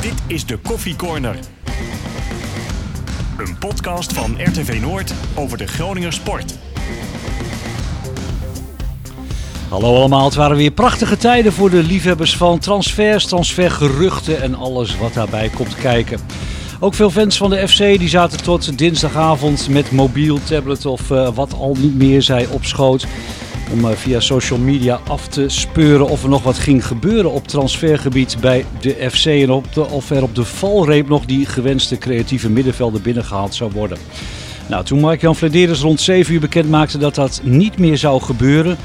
Dit is de Koffie Corner. Een podcast van RTV Noord over de Groninger sport. Hallo allemaal, het waren weer prachtige tijden voor de liefhebbers van transfers, transfergeruchten en alles wat daarbij komt kijken. Ook veel fans van de FC die zaten tot dinsdagavond met mobiel, tablet of uh, wat al niet meer zij op schoot. Om uh, via social media af te speuren of er nog wat ging gebeuren op transfergebied bij de FC. En op de, of er op de valreep nog die gewenste creatieve middenvelder binnengehaald zou worden. Nou, toen Mark-Jan Flederis rond 7 uur bekend maakte dat dat niet meer zou gebeuren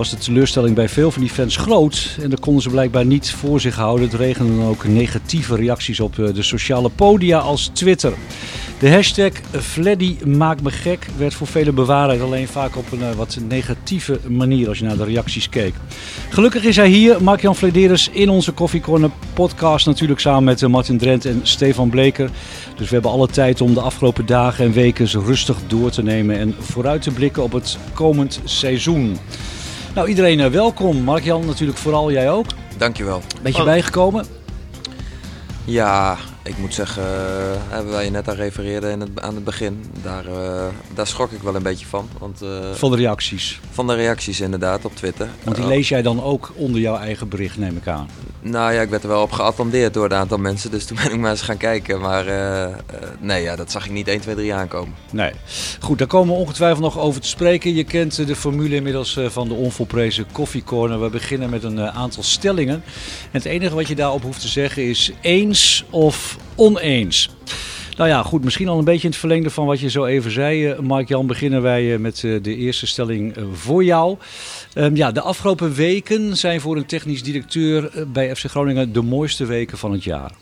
was de teleurstelling bij veel van die fans groot. En dat konden ze blijkbaar niet voor zich houden. Het regende dan ook negatieve reacties op de sociale podia als Twitter. De hashtag Fleddy maakt me gek werd voor velen bewaarheid. Alleen vaak op een wat negatieve manier als je naar de reacties keek. Gelukkig is hij hier, Mark-Jan Flederis, in onze Coffee Corner podcast. Natuurlijk samen met Martin Drent en Stefan Bleker. Dus we hebben alle tijd om de afgelopen dagen en weken rustig door te nemen. En vooruit te blikken op het komend seizoen. Nou, iedereen welkom. Mark-Jan natuurlijk vooral, jij ook. Dankjewel. Beetje bijgekomen? Ja, ik moet zeggen, uh, waar je net aan refereerde in het, aan het begin, daar, uh, daar schrok ik wel een beetje van. Want, uh, van de reacties? Van de reacties inderdaad op Twitter. Want die lees jij dan ook onder jouw eigen bericht, neem ik aan? Nou ja, ik werd er wel op geattendeerd door een aantal mensen, dus toen ben ik maar eens gaan kijken. Maar nee, ja, dat zag ik niet 1, 2, 3 aankomen. Nee. Goed, daar komen we ongetwijfeld nog over te spreken. Je kent de formule inmiddels van de onvolprezen Coffee Corner. We beginnen met een aantal stellingen. En het enige wat je daarop hoeft te zeggen is eens of oneens. Nou ja, goed, misschien al een beetje in het verlengde van wat je zo even zei, Mark-Jan. Beginnen wij met de eerste stelling voor jou. Um, ja, de afgelopen weken zijn voor een technisch directeur bij FC Groningen de mooiste weken van het jaar.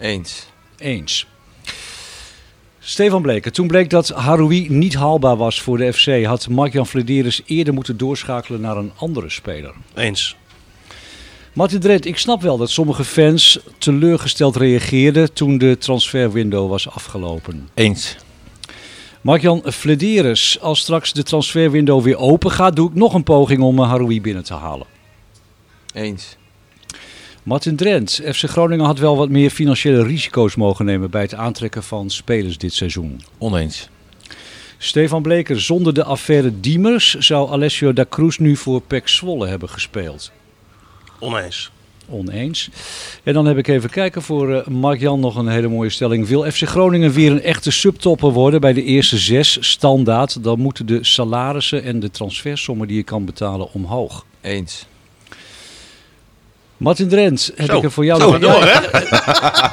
Eens. Eens. Stefan Bleker, toen bleek dat Haroui niet haalbaar was voor de FC, had Mark-Jan Flederis eerder moeten doorschakelen naar een andere speler. Eens. Martin Drent, ik snap wel dat sommige fans teleurgesteld reageerden toen de transferwindow was afgelopen. Eens. Mark-Jan Flederis, als straks de transferwindow weer open gaat, doe ik nog een poging om Haroui binnen te halen. Eens. Martin Drent, FC Groningen had wel wat meer financiële risico's mogen nemen bij het aantrekken van spelers dit seizoen. Oneens. Stefan Bleker, zonder de affaire Diemers zou Alessio da Cruz nu voor PEC Zwolle hebben gespeeld. Oneens. Oneens. En dan heb ik even kijken voor uh, Mark-Jan nog een hele mooie stelling. Wil FC Groningen weer een echte subtopper worden bij de eerste zes standaard? Dan moeten de salarissen en de transfersommen die je kan betalen omhoog. Eens. Martin Drent, heb Zo. ik er voor jou Zo, nog- door, hè?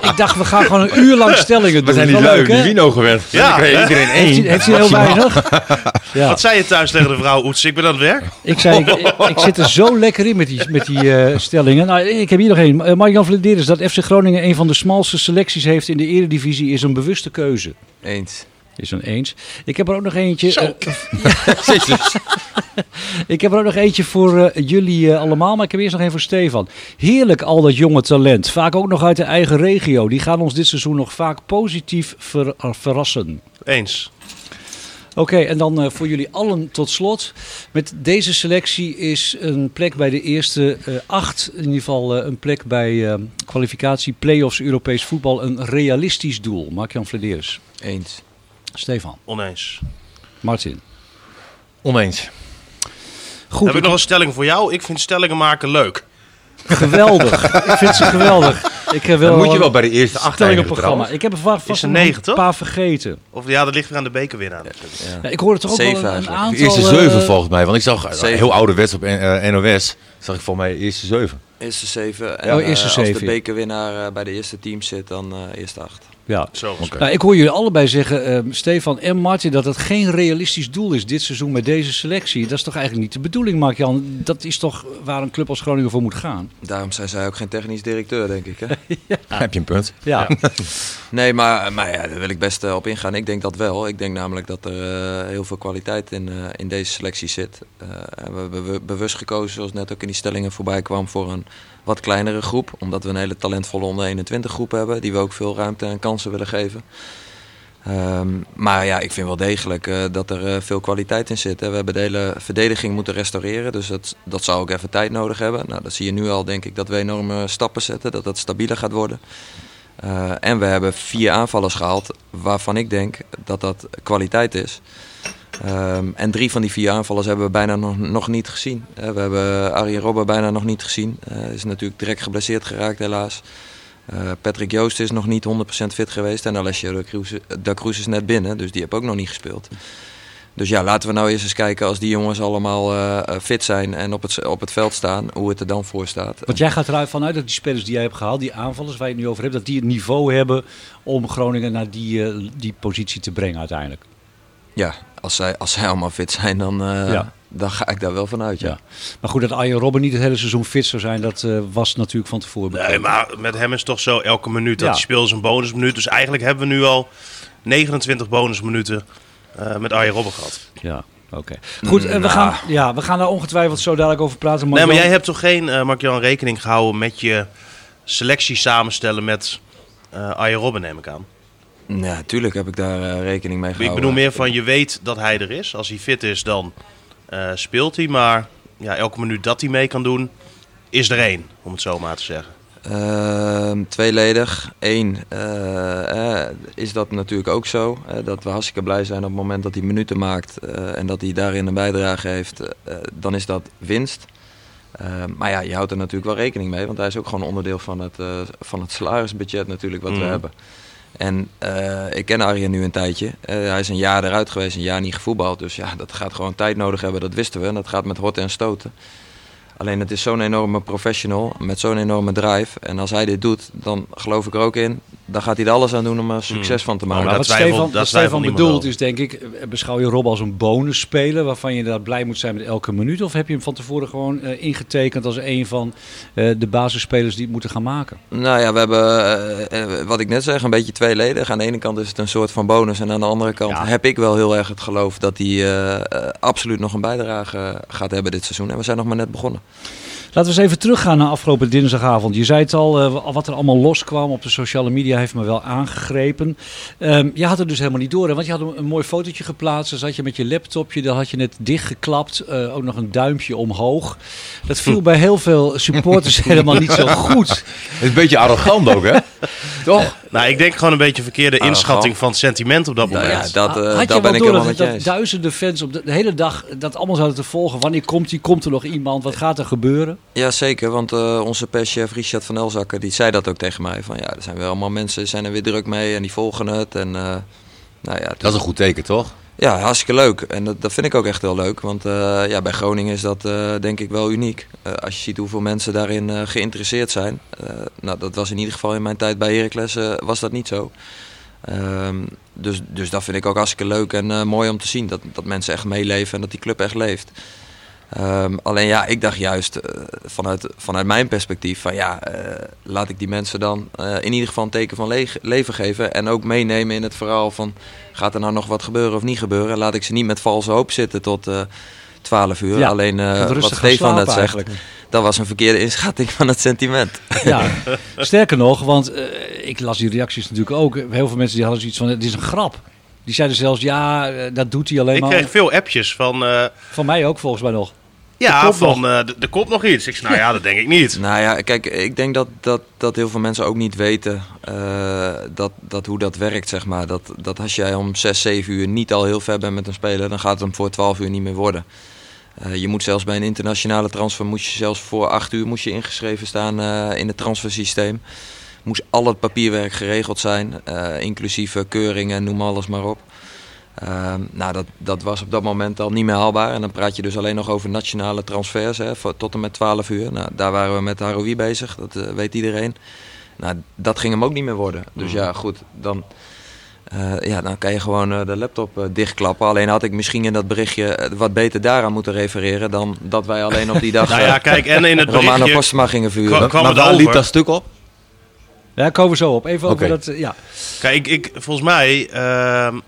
Ik dacht, we gaan gewoon een uur lang stellingen doen. We zijn Wel lui, leuk, die hè? Wino gewend. Ja, Dan je iedereen één. Heeft hij, heeft hij heel weinig? Ja. Wat zei je thuis tegen de vrouw? Oets, ik ben aan het werk. Ik zei, ik, ik, ik zit er zo lekker in met die, met die eh, stellingen. Nou, ik heb hier nog één. Uh, Mark-Jan Vladeris, dat FC Groningen een van de smalste selecties heeft in de eredivisie is een bewuste keuze. Eens. Is een eens. Ik heb er ook nog eentje. Zo. eh, ik heb er ook nog eentje voor eh, jullie eh, allemaal, maar ik heb eerst nog één voor Stefan. Heerlijk al dat jonge talent. Vaak ook nog uit de eigen regio. Die gaan ons dit seizoen nog vaak positief ver- verrassen. Eens. Oké, en dan eh, voor jullie allen tot slot. Met deze selectie is een plek bij de eerste acht, in ieder geval een plek bij eh, kwalificatie play-offs Europees voetbal, een realistisch doel. Mark-Jan Vladeris. Eens. Stefan. Oneens. Martin. Oneens. Goed, Heb ik nog een stelling voor jou? Ik vind stellingen maken leuk. geweldig. ik vind ze geweldig. Ik heb wel Dan moet je wel bij de eerste acht eindigen Ik heb er va- vast er negen, een paar vergeten. Of ja, dat ligt weer aan de bekerwinnaar. Ja. Ja, ik hoorde toch ook Zeven wel een, aantal... De eerste eh, zeven volgens mij. Want ik zag eh, Zeven. heel ouderwets op eh, NOS. Zag ik volgens mij eerste zeven. Eerste zeven. En Oh, eh, eerste als zeven. de bekerwinnaar eh, bij de eerste team zit, dan eh eerste acht. Ja. Zo. Nou, ik hoor jullie allebei zeggen, eh, Stefan en Martin, dat het geen realistisch doel is dit seizoen met deze selectie. Dat is toch eigenlijk niet de bedoeling, Mark-Jan? Dat is toch waar een club als Groningen voor moet gaan? Daarom zijn zij ook geen technisch directeur, denk ik. Hè? Heb je een punt. Ja. Nee, maar, maar ja, daar wil ik best eh, op ingaan. Ik denk dat wel. Ik denk namelijk dat er eh, heel veel kwaliteit in, eh, in deze selectie zit. Eh, en we hebben be- bewust gekozen, zoals net ook in die stellingen voorbij kwam, voor een wat kleinere groep. Omdat we een hele talentvolle onder 21 groep hebben, die we ook veel ruimte en kansen willen geven. Ehm, maar ja, ik vind wel degelijk eh, dat er eh, veel kwaliteit in zit. Hè. We hebben de hele verdediging moeten restaureren, dus dat, dat zou ook even tijd nodig hebben. Nou, dat zie je nu al, denk ik, dat we enorme stappen zetten, dat dat stabieler gaat worden. Eh, en we hebben vier aanvallers gehaald waarvan ik denk dat dat kwaliteit is. Ehm, en drie van die vier aanvallers hebben we bijna nog, niet gezien. We hebben Arjen Robben bijna nog niet gezien. Hij is natuurlijk direct geblesseerd geraakt helaas. Eh, Patrick Joost is nog niet 100% fit geweest. En Alessio da Cruz, is net binnen, dus die heb ook nog niet gespeeld. Dus ja, laten we nou eerst eens kijken als die jongens allemaal eh, fit zijn en op het, op het veld staan, hoe het er dan voor staat. Want jij gaat eruit vanuit dat die spelers die jij hebt gehaald, die aanvallers waar je het nu over hebt, dat die het niveau hebben om Groningen naar die, uh, die positie te brengen uiteindelijk. Ja, als zij, als zij allemaal fit zijn, dan, uh, ja. dan ga ik daar wel vanuit. Ja. ja. Maar goed, dat Arjen Robben niet het hele seizoen fit zou zijn, dat uh, was natuurlijk van tevoren bekend. Nee, maar met hem is het toch zo, elke minuut dat ja. hij speelt is een bonusminuut. Dus eigenlijk hebben we nu al 29 bonusminuten uh, met Arjen Robben gehad. Ja. Oké. Okay. Goed, nou. we, gaan, ja, we gaan daar ongetwijfeld zo dadelijk over praten. Maar nee, maar jij hebt toch geen, uh, Mark-Jan, rekening gehouden met je selectie samenstellen met uh, Arjen Robben, neem ik aan? Ja, natuurlijk heb ik daar uh, rekening mee gehouden. Ik bedoel meer van, je weet dat hij er is. Als hij fit is, dan uh, speelt hij. Maar ja, elke minuut dat hij mee kan doen, is er één, om het zo maar te zeggen. Uh, tweeledig. Eén uh, is dat natuurlijk ook zo. dat we hartstikke blij zijn op het moment dat hij minuten maakt en dat hij daarin een bijdrage heeft. dan is dat winst. Ehm, maar ja, je houdt er natuurlijk wel rekening mee, want hij is ook gewoon onderdeel van het, van het salarisbudget natuurlijk wat mm. we hebben. En uh, ik ken Arjen nu een tijdje. Uh, hij is een jaar eruit geweest, een jaar niet gevoetbald. Dus ja, dat gaat gewoon tijd nodig hebben, dat wisten we. En dat gaat met horten en stoten. Alleen het is zo'n enorme professional met zo'n enorme drive. En als hij dit doet, dan geloof ik er ook in. Dan gaat hij er alles aan doen om er succes mm. van te maken. Nou, wat twijfel, Stefan, dat Stefan bedoelt is denk ik, beschouw je Rob als een bonus speler waarvan je inderdaad blij moet zijn met elke minuut? Of heb je hem van tevoren gewoon uh, ingetekend als een van uh, de basisspelers die het moeten gaan maken? Nou ja, we hebben, uh, wat ik net zeg, een beetje tweeledig. Aan de ene kant is het een soort van bonus en aan de andere kant ja. heb ik wel heel erg het geloof dat hij absoluut nog een bijdrage gaat hebben dit seizoen. En we zijn nog maar net begonnen. Laten we eens even teruggaan naar afgelopen dinsdagavond. Je zei het al, uh, wat er allemaal loskwam op de sociale media heeft me wel aangegrepen. Um, je had het dus helemaal niet door, hè? want je had een, een mooi fotootje geplaatst. Dan zat je met je laptopje, dan had je net dichtgeklapt. Uh, ook nog een duimpje omhoog. Dat viel bij heel veel supporters helemaal niet zo goed. Het is een beetje arrogant ook, hè? Toch? Nou, ik denk gewoon een beetje verkeerde inschatting van sentiment op dat moment. Nou ja, dat, uh, had dat je ben ik door helemaal dat, met je duizenden fans op de, de, hele dag dat allemaal zouden te volgen? Wanneer komt hij? Komt er nog iemand? Wat gaat er gebeuren? Ja, zeker. Want uh, onze perschef Richard van Elzakker, die zei dat ook tegen mij. Van ja, er zijn wel allemaal mensen, zijn er weer druk mee en die volgen het. En, uh, nou ja, dat is een goed teken, toch? Ja, hartstikke leuk. En dat, dat vind ik ook echt heel leuk. Want uh, ja, bij Groningen is dat uh, denk ik wel uniek. Uh, als je ziet hoeveel mensen daarin geïnteresseerd zijn. nou, dat was in ieder geval in mijn tijd bij Heracles was dat niet zo. Um, dus, dus dat vind ik ook hartstikke leuk en mooi om te zien. Dat, dat mensen echt meeleven en dat die club echt leeft. Um, alleen ja, ik dacht juist vanuit, vanuit mijn perspectief van ja, laat ik die mensen dan in ieder geval een teken van le leven geven. En ook meenemen in het verhaal van gaat er nou nog wat gebeuren of niet gebeuren. Laat ik ze niet met valse hoop zitten tot uh, 12 uur. Ja, Alleen uh, wat Stefan net zegt, dat was een verkeerde inschatting van het sentiment. Ja, sterker nog, want uh, ik las die reacties natuurlijk ook. Heel veel mensen die hadden zoiets van, het is een grap. Die zeiden zelfs, ja, dat doet hij alleen ik maar... Ik kreeg veel appjes van... Uh, van mij ook volgens mij nog. Ja, er van uh, er komt nog iets. Ik zei, nou ja, dat denk ik niet. nou ja, kijk, ik denk dat, dat, dat heel veel mensen ook niet weten uh, dat, dat hoe dat werkt, zeg maar. Dat, dat als jij om 6, 7 uur niet al heel ver bent met een speler, dan gaat het hem voor 12 uur niet meer worden. Uh, je moet zelfs bij een internationale transfer, moet je zelfs voor 8 uur moest je ingeschreven staan in het transfersysteem. Moest al het papierwerk geregeld zijn, inclusief keuringen, noem alles maar op. Uh, nou, dat, dat was op dat moment al niet meer haalbaar. En dan praat je dus alleen nog over nationale transfers hè, voor, tot en met 12 uur. Nou, daar waren we met Haroui bezig, dat uh, weet iedereen. Nou, dat ging hem ook niet meer worden. Dus mm. ja, goed, dan, uh, ja, dan kan je gewoon de laptop dichtklappen. Alleen had ik misschien in dat berichtje wat beter daaraan moeten refereren... dan dat wij alleen op die dag nou ja, kijk, en in het Romano Postma gingen vuren. Kwam maar waar liep dat stuk op? Ja, komen we zo op. Even okay. over dat, ja. Kijk, ik, volgens mij uh,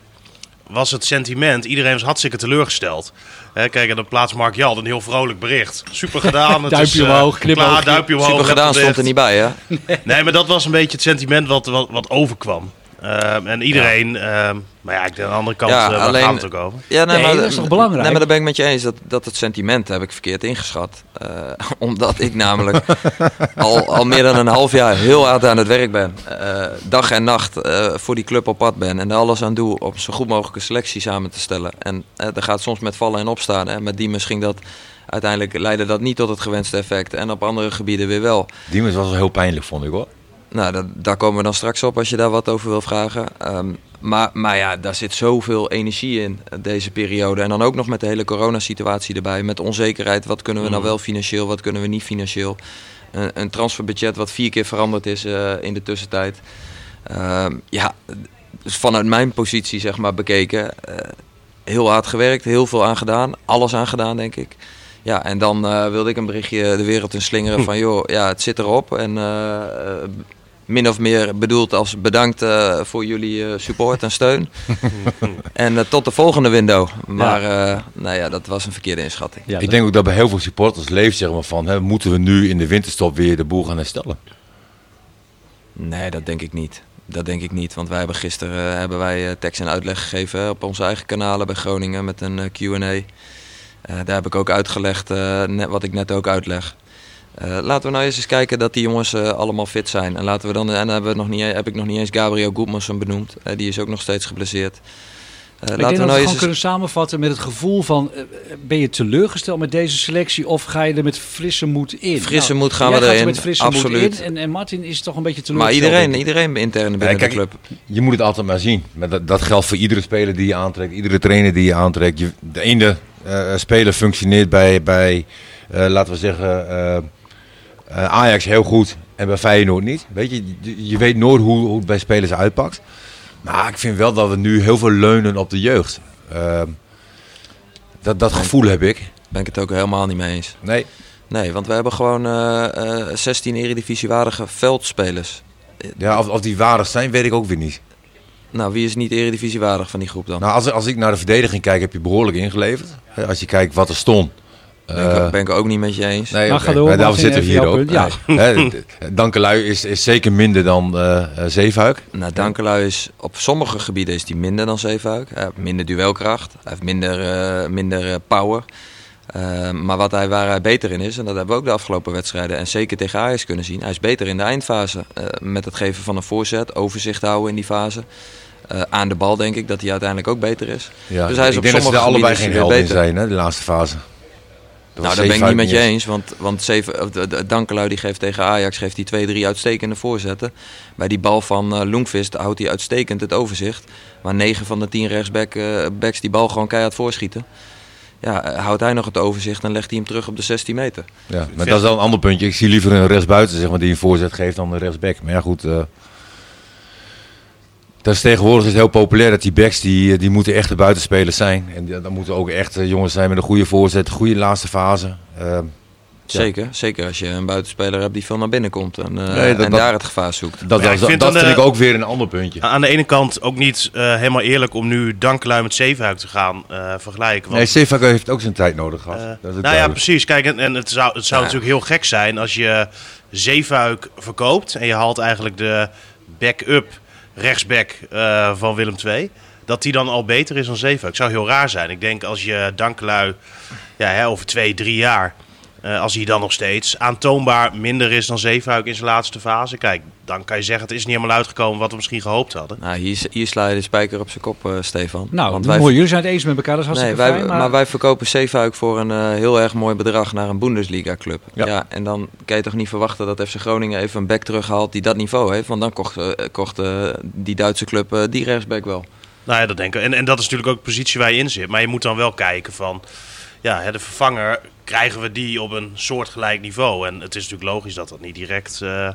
was het sentiment, iedereen was hartstikke teleurgesteld. He, kijk, en dan plaatst Mark Jald een heel vrolijk bericht. Super gedaan. Het duimpje is, uh, omhoog, knip klaar, duimpje omhoog. Super gedaan stond er niet bij, hè? nee. nee, maar dat was een beetje het sentiment wat, wat, wat overkwam. Ehm, en iedereen, ehm, maar ja, ik denk aan de andere kant, Ja, eh, alleen- gaat het ook over? Ja, Nee, dat is toch belangrijk? Nee, maar daar ben ik met je eens. Dat, dat het sentiment heb ik verkeerd ingeschat. Eh, omdat ik namelijk al, al meer dan een half jaar heel hard aan het werk ben. Eh, dag en nacht eh, voor die club op pad ben. En er alles aan doe om zo goed mogelijke selectie samen te stellen. En er gaat soms met vallen en opstaan. En met die misschien dat... Uiteindelijk leidde dat niet tot het gewenste effect. En op andere gebieden weer wel. Diemers was wel heel pijnlijk, vond ik hoor. Nou, dat, daar komen we dan straks op als je daar wat over wil vragen. Ehm, maar, maar ja, daar zit zoveel energie in, eh, deze periode. En dan ook nog met de hele coronasituatie erbij. Met onzekerheid, wat kunnen we nou wel financieel, wat kunnen we niet financieel. Een, een transferbudget wat vier keer veranderd is eh, in de tussentijd. Ehm, ja, dus vanuit mijn positie zeg maar bekeken. eh, heel hard gewerkt, heel veel aan gedaan. Alles aan gedaan, denk ik. Ja, en dan wilde ik een berichtje de wereld in slingeren van... joh, ja, het zit erop. En min of meer bedoeld als bedankt eh, voor jullie eh, support en steun. en eh, tot de volgende window. Maar eh, nou ja, dat was een verkeerde inschatting. Ja, ik denk ook dat bij heel veel supporters leeft zeg maar, van, hè, moeten we nu in de winterstop weer de boel gaan herstellen? Nee, dat denk ik niet. Dat denk ik niet, want wij hebben gisteren hebben wij eh, tekst en uitleg gegeven op onze eigen kanalen bij Groningen met een Q&A. Eh, daar heb ik ook uitgelegd eh, net, wat ik net ook uitleg. Eh, laten we nou eens eens kijken dat die jongens eh, allemaal fit zijn. En laten we dan, en dan hebben we nog niet, heb ik nog niet eens Gabriel Goedmanson benoemd. Eh, die is ook nog steeds geblesseerd. Eh, ik laten denk we dat we nou gewoon eens kunnen samenvatten met het gevoel van... ben je teleurgesteld met deze selectie of ga je er met frisse moed in? Frisse Nou, moed gaan jij we er erin, met frisse absoluut. moed in en, en Martin is toch een beetje Maar teleurgesteld. iedereen, denk ik. iedereen intern binnen Ja, kijk, de club. Je moet het altijd maar zien. Maar dat, dat geldt voor iedere speler die je aantrekt, iedere trainer die je aantrekt. Je, de ene eh, speler functioneert bij, bij eh, laten we zeggen, Ajax heel goed en bij Feyenoord niet. Weet je, je, weet nooit hoe, hoe het bij spelers uitpakt. Maar ik vind wel dat we nu heel veel leunen op de jeugd. Eh, dat, dat gevoel heb ik. Ben ik het ook helemaal niet mee eens. Nee, Nee, want we hebben gewoon eh, eh, 16 eredivisiewaardige veldspelers. ja, of, of die waardig zijn, weet ik ook weer niet. Nou, wie is niet eredivisiewaardig van die groep dan? Nou, als, als ik naar de verdediging kijk, heb je behoorlijk ingeleverd. Als je kijkt wat er stond. Ben, ik, Eh, ben ik ook niet met je eens. Nee, Maar oké. ga door, Maar daarom zitten we hier ook. Hè, d- Dankelui is, is zeker minder dan eh eh, Zeefuik. Nou, Dankelui is op sommige gebieden is die minder dan Zeefuik. Hij heeft minder duelkracht, hij heeft minder, eh, minder eh, power. Eh, maar wat hij, waar hij beter in is, en dat hebben we ook de afgelopen wedstrijden en zeker tegen Ajax kunnen zien, hij is beter in de eindfase. eh, met het geven van een voorzet, overzicht houden in die fase. Eh, aan de bal denk ik dat hij uiteindelijk ook beter is. Ja, Dus hij is ik op denk dat ze sommige er allebei gebieden geen helden in zijn, hè, de laatste fase. Nou, daar ben ik niet met je eens. Want, want Zeven, Dankelui die geeft tegen Ajax geeft hij twee, drie uitstekende voorzetten. Bij die bal van Loengvist houdt hij uitstekend het overzicht. Maar 9 van de 10 rechtsbacks eh, backs die bal gewoon keihard voorschieten. Ja, eh, houdt hij nog het overzicht en legt hij hem terug op de 16 meter. Ja, maar dat is wel een ander puntje. Ik zie liever een rechtsbuiten zeg maar, die een voorzet geeft dan een rechtsback. Maar ja, goed. Dat is tegenwoordig is het heel populair dat die backs die, eh, die moeten echte buitenspelers zijn. En dan moeten ook echt jongens zijn met een goede voorzet, goede laatste fase. Eh, Zeker, zeker als je een buitenspeler hebt die veel naar binnen komt en, eh, Nee, dat- en dat- daar het gevaar zoekt. dat Ja, dat, ik vind dat vind eh, ik ook weer een ander puntje. Aan de ene kant ook niet eh, helemaal eerlijk om nu Dankelui met Zevenhuik te gaan eh, vergelijken. Want, Nee, Zeefuik heeft ook zijn tijd nodig gehad. eh, dat is nou ja, precies. Kijk, en, en het zou, het zou Ja. natuurlijk heel gek zijn als je Zeefuik verkoopt en je haalt eigenlijk de backup rechtsback eh, van Willem II. Dat die dan al beter is dan Zeefuik. Zou heel raar zijn. Ik denk als je Dankelui ja, over twee, drie jaar... eh, als hij dan nog steeds aantoonbaar minder is dan Zeefuik in zijn laatste fase. Kijk, dan kan je zeggen het is niet helemaal uitgekomen wat we misschien gehoopt hadden. Nou, hier, hier sla je de spijker op zijn kop, eh, Stefan. Nou, Want mooi. Jullie zijn het eens met elkaar, dat is Nee, hartstikke wij, fijn. maar... wij verkopen Zeefuik voor een eh, heel erg mooi bedrag naar een Bundesliga-club. Ja. Ja. en dan kan je toch niet verwachten dat FC Groningen even een back terughaalt die dat niveau heeft. Want dan kocht, kocht eh, die Duitse club die rechtsback wel. Nou ja, dat denk ik. En, en dat is natuurlijk ook de positie waar je in zit. Maar je moet dan wel kijken van... Ja, hè, de vervanger, krijgen we die op een soortgelijk niveau? En het is natuurlijk logisch dat dat niet direct... eh,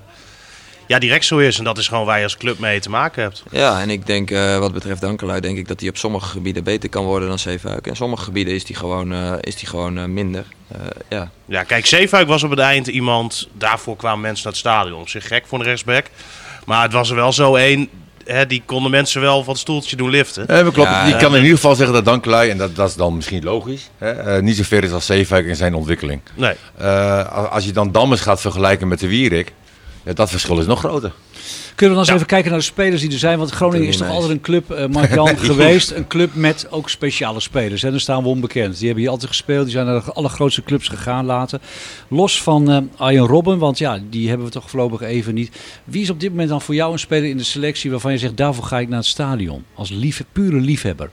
ja, direct zo is. En dat is gewoon waar je als club mee te maken hebt. Ja, en ik denk eh, wat betreft Dankelui, denk ik dat hij op sommige gebieden beter kan worden dan Zeefuik. En sommige gebieden is hij gewoon, eh, is die gewoon minder. Ja. Ja, kijk, Zeefuik was op het eind iemand... Daarvoor kwamen mensen naar het stadion. Op zich gek voor een rechtsback. Maar het was er wel zo één... Hè, die konden mensen wel van het stoeltje doen liften. Nee, maar klopt. Ja, je ja. kan in ieder geval zeggen dat Dankelui, en dat, dat is dan misschien logisch, hè, eh, niet zo ver is als Zeefuik in zijn ontwikkeling. Nee. Eh, als- als je dan Dammers gaat vergelijken met de Wierik, Ja, dat verschil is nog groter. Kunnen we dan eens even kijken naar de spelers die er zijn? Want Groningen is toch altijd een club, eh Mark-Jan, geweest. Een club met ook speciale spelers. En daar staan we onbekend. Die hebben hier altijd gespeeld. Die zijn naar de allergrootste clubs gegaan later. Los van eh Arjen Robben, want ja, die hebben we toch voorlopig even niet. Wie is op dit moment dan voor jou een speler in de selectie waarvan je zegt, daarvoor ga ik naar het stadion? Als lief, pure liefhebber.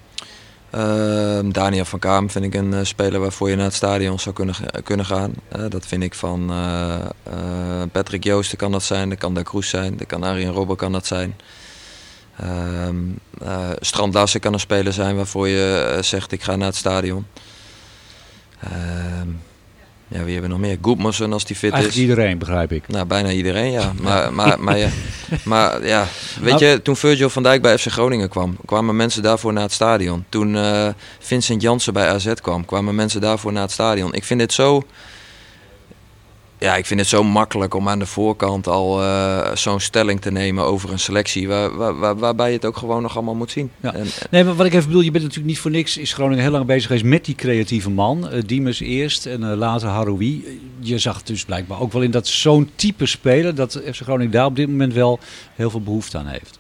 Ehm, Daniel van Kaam vind ik een eh, speler waarvoor je naar het stadion zou kunnen, kunnen gaan. Eh, dat vind ik van eh, Patrick Joosten kan dat zijn, dat kan Da Cruz zijn, dat kan Arjen Robben kan dat zijn. Ehm eh, Strand Larsen kan een speler zijn waarvoor je zegt ik ga naar het stadion. Ja, wie hebben we nog meer? Goedmossen als die fit Eigenlijk is. iedereen, begrijp ik. Nou, bijna iedereen, ja. Maar, maar, maar, ja, maar ja, weet Nou- je, toen Virgil van Dijk bij FC Groningen kwam, kwamen mensen daarvoor naar het stadion. Toen eh, Vincent Jansen bij AZ kwam, kwamen mensen daarvoor naar het stadion. Ik vind dit zo... Ja, ik vind het zo makkelijk om aan de voorkant al eh, zo'n stelling te nemen over een selectie... Waar, waar, waar- waarbij je het ook gewoon nog allemaal moet zien. Ja. En, Nee, maar wat ik even bedoel, je bent natuurlijk niet voor niks. Is Groningen heel lang bezig geweest met die creatieve man. Eh Diemers eerst en eh, later Haroui. Eh, Je zag dus blijkbaar ook wel in dat zo'n type speler, dat FC Groningen daar op dit moment wel heel veel behoefte aan heeft.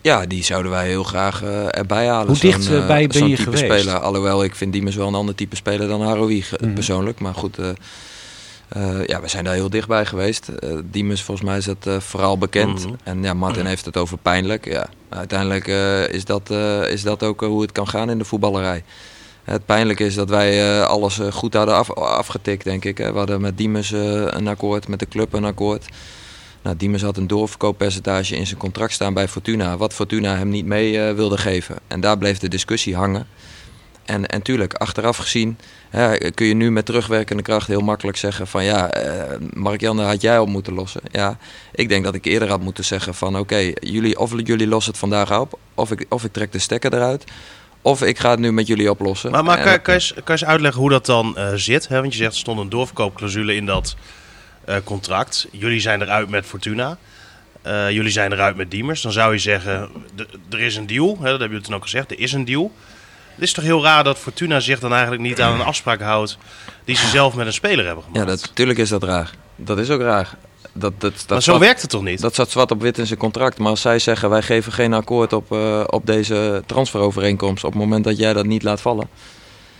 Ja, die zouden wij heel graag eh, erbij halen. Hoe Zo'n, dichtbij eh, ben je type geweest? Speler. Alhoewel, ik vind Diemers wel een ander type speler dan Haroui Mhm. persoonlijk. Maar goed, eh, eh, ja, we zijn daar heel dichtbij geweest. Eh Diemers, volgens mij is dat eh, vooral bekend. Mhm. En ja, Martin heeft het over pijnlijk. Ja, uiteindelijk is, dat, is dat ook hoe het kan gaan in de voetballerij. Het pijnlijke is dat wij alles goed hadden af, afgetikt, denk ik. Hè. We hadden met Diemers eh, een akkoord, met de club een akkoord. Nou, Diemers had een doorverkooppercentage in zijn contract staan bij Fortuna, wat Fortuna hem niet mee wilde geven. En daar bleef de discussie hangen. En, en tuurlijk, achteraf gezien hè, kun je nu met terugwerkende kracht heel makkelijk zeggen van ja, eh Mark-Jan, dat had jij op moeten lossen. Ja, ik denk dat ik eerder had moeten zeggen van oké, jullie, of jullie lossen het vandaag op, of ik, of ik trek de stekker eruit. Of ik ga het nu met jullie oplossen. Maar, maar kan, je, kan je eens uitleggen hoe dat dan eh, zit? Hè? Want je zegt er stond een doorverkoopclausule in dat eh, contract. Jullie zijn eruit met Fortuna. Eh, jullie zijn eruit met Diemers. Dan zou je zeggen, er is een deal. Hè? Dat hebben jullie toen ook gezegd. Er is een deal. Het is toch heel raar dat Fortuna zich dan eigenlijk niet aan een afspraak houdt die ze zelf met een speler hebben gemaakt. Ja, dat, tuurlijk is dat raar. Dat is ook raar. Dat, dat, dat, maar zo zat- werkt het toch niet? Dat staat zwart op wit in zijn contract. Maar als zij zeggen wij geven geen akkoord op, eh, op deze transferovereenkomst op het moment dat jij dat niet laat vallen.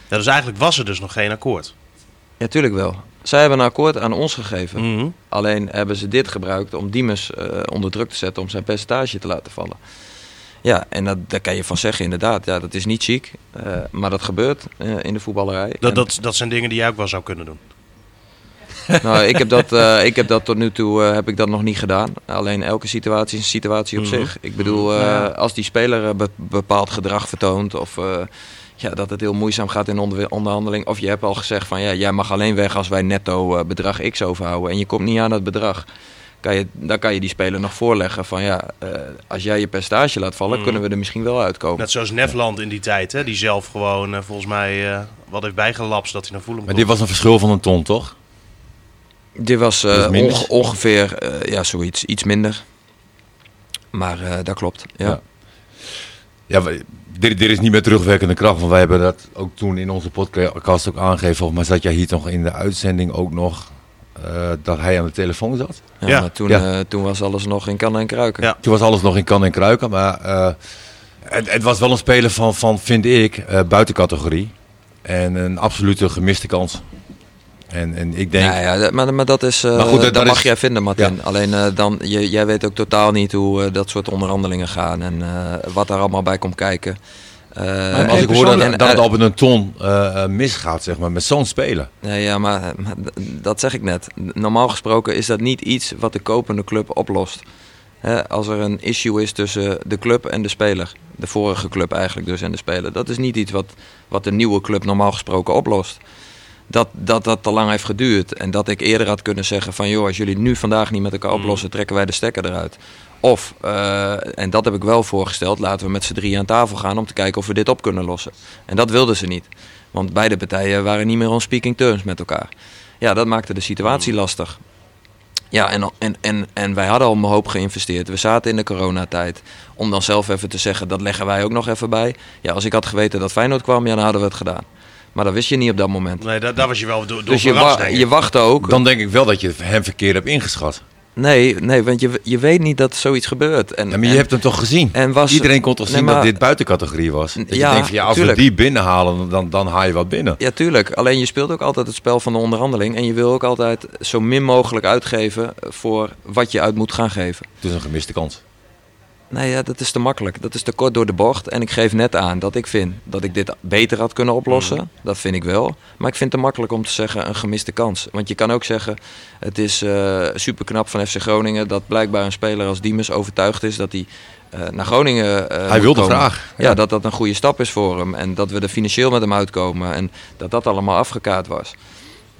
Ja, dus eigenlijk was er dus nog geen akkoord. Ja, tuurlijk wel. Zij hebben een akkoord aan ons gegeven. Mhm. Alleen hebben ze dit gebruikt om Diemers eh, onder druk te zetten om zijn percentage te laten vallen. Ja, en dat, daar kan je van zeggen inderdaad. Ja, dat is niet chic. eh, maar dat gebeurt eh, in de voetballerij. Dat, En- dat, dat zijn dingen die jij ook wel zou kunnen doen. Nou, ik heb dat, eh, ik heb dat tot nu toe heb ik dat nog niet gedaan. Alleen elke situatie is een situatie op Mhm. zich. Ik bedoel, Ja. als die speler be- bepaald gedrag vertoont of ja, dat het heel moeizaam gaat in onder onderhandeling. Of je hebt al gezegd van ja, jij mag alleen weg als wij netto bedrag X overhouden. En je komt niet aan dat bedrag. Kan je, dan kan je die speler nog voorleggen van ja, eh, als jij je percentage laat vallen, Mhm. kunnen we er misschien wel uitkomen. Net zoals Nefland in die tijd, hè, die zelf gewoon eh, volgens mij eh, wat heeft bijgelapst dat hij naar Fulham Maar dit was een verschil van een ton, toch? Dit was onge- ongeveer eh, ja, zoiets, iets minder. Maar eh, dat klopt. ja. Ja. Dit, dit is niet meer terugwerkende kracht, want wij hebben dat ook toen in onze podcast ook aangegeven. Volgens mij zat jij hier toch in de uitzending ook nog eh, dat hij aan de telefoon zat. Ja, Ja. maar toen, Ja. eh, toen was alles nog in kannen en kruiken. Ja. Toen was alles nog in kan en kruiken, maar eh, het, het was wel een speler van, van vind ik, eh buitencategorie. En een absolute gemiste kans. En, en ik denk, Ja, ja, dat- maar, maar dat is, eh, Maar goed, dat- mag is- jij vinden, Martin. Alleen eh, dan, je, jij weet ook totaal niet hoe dat soort onderhandelingen gaan en eh, wat daar allemaal bij komt kijken. Eh, maar als ik hoor dat, en- dat het al met een ton eh, eh, misgaat, zeg maar, met zo'n speler. Nee, ja, maar, dat zeg ik net. Normaal gesproken is dat niet iets wat de kopende club oplost. Hè, als er een issue is tussen de club en de speler. De vorige club eigenlijk dus en de speler. Dat is niet iets wat, wat de nieuwe club normaal gesproken oplost. Dat, dat dat te lang heeft geduurd. En dat ik eerder had kunnen zeggen van... joh, als jullie nu vandaag niet met elkaar oplossen... trekken wij de stekker eruit. Of, eh, en dat heb ik wel voorgesteld... laten we met z'n drie aan tafel gaan... om te kijken of we dit op kunnen lossen. En dat wilden ze niet. Want beide partijen waren niet meer on speaking terms met elkaar. Ja, dat maakte de situatie lastig. Ja, en, en, en, en wij hadden al een hoop geïnvesteerd. We zaten in de coronatijd. Om dan zelf even te zeggen, dat leggen wij ook nog even bij. Ja, als ik had geweten dat Feyenoord kwam, ja, dan hadden we het gedaan. Maar dat wist je niet op dat moment. Nee, daar, daar was je wel door, door Dus je, verrast, wa je wachtte ook. Dan denk ik wel dat je hem verkeerd hebt ingeschat. Nee, nee want je, je weet niet dat zoiets gebeurt. En, Ja, maar je en- hebt hem toch gezien? en was, Iedereen kon toch Nee, zien maar- dat dit buitencategorie was? Dat je denkt van ja, als tuurlijk. we die binnenhalen, dan, dan haal je wat binnen. Ja, tuurlijk. Alleen je speelt ook altijd het spel van de onderhandeling. En je wil ook altijd zo min mogelijk uitgeven voor wat je uit moet gaan geven. Het is een gemiste kans. Nee, ja, dat is te makkelijk. Dat is te kort door de bocht. En ik geef net aan dat ik vind dat ik dit beter had kunnen oplossen. Dat vind ik wel. Maar ik vind het te makkelijk om te zeggen een gemiste kans. Want je kan ook zeggen, het is eh super knap van FC Groningen dat blijkbaar een speler als Diemers overtuigd is dat hij eh, naar Groningen eh, Hij wilde graag. Ja, dat dat een goede stap is voor hem. En dat we er financieel met hem uitkomen. En dat dat allemaal afgekaart was.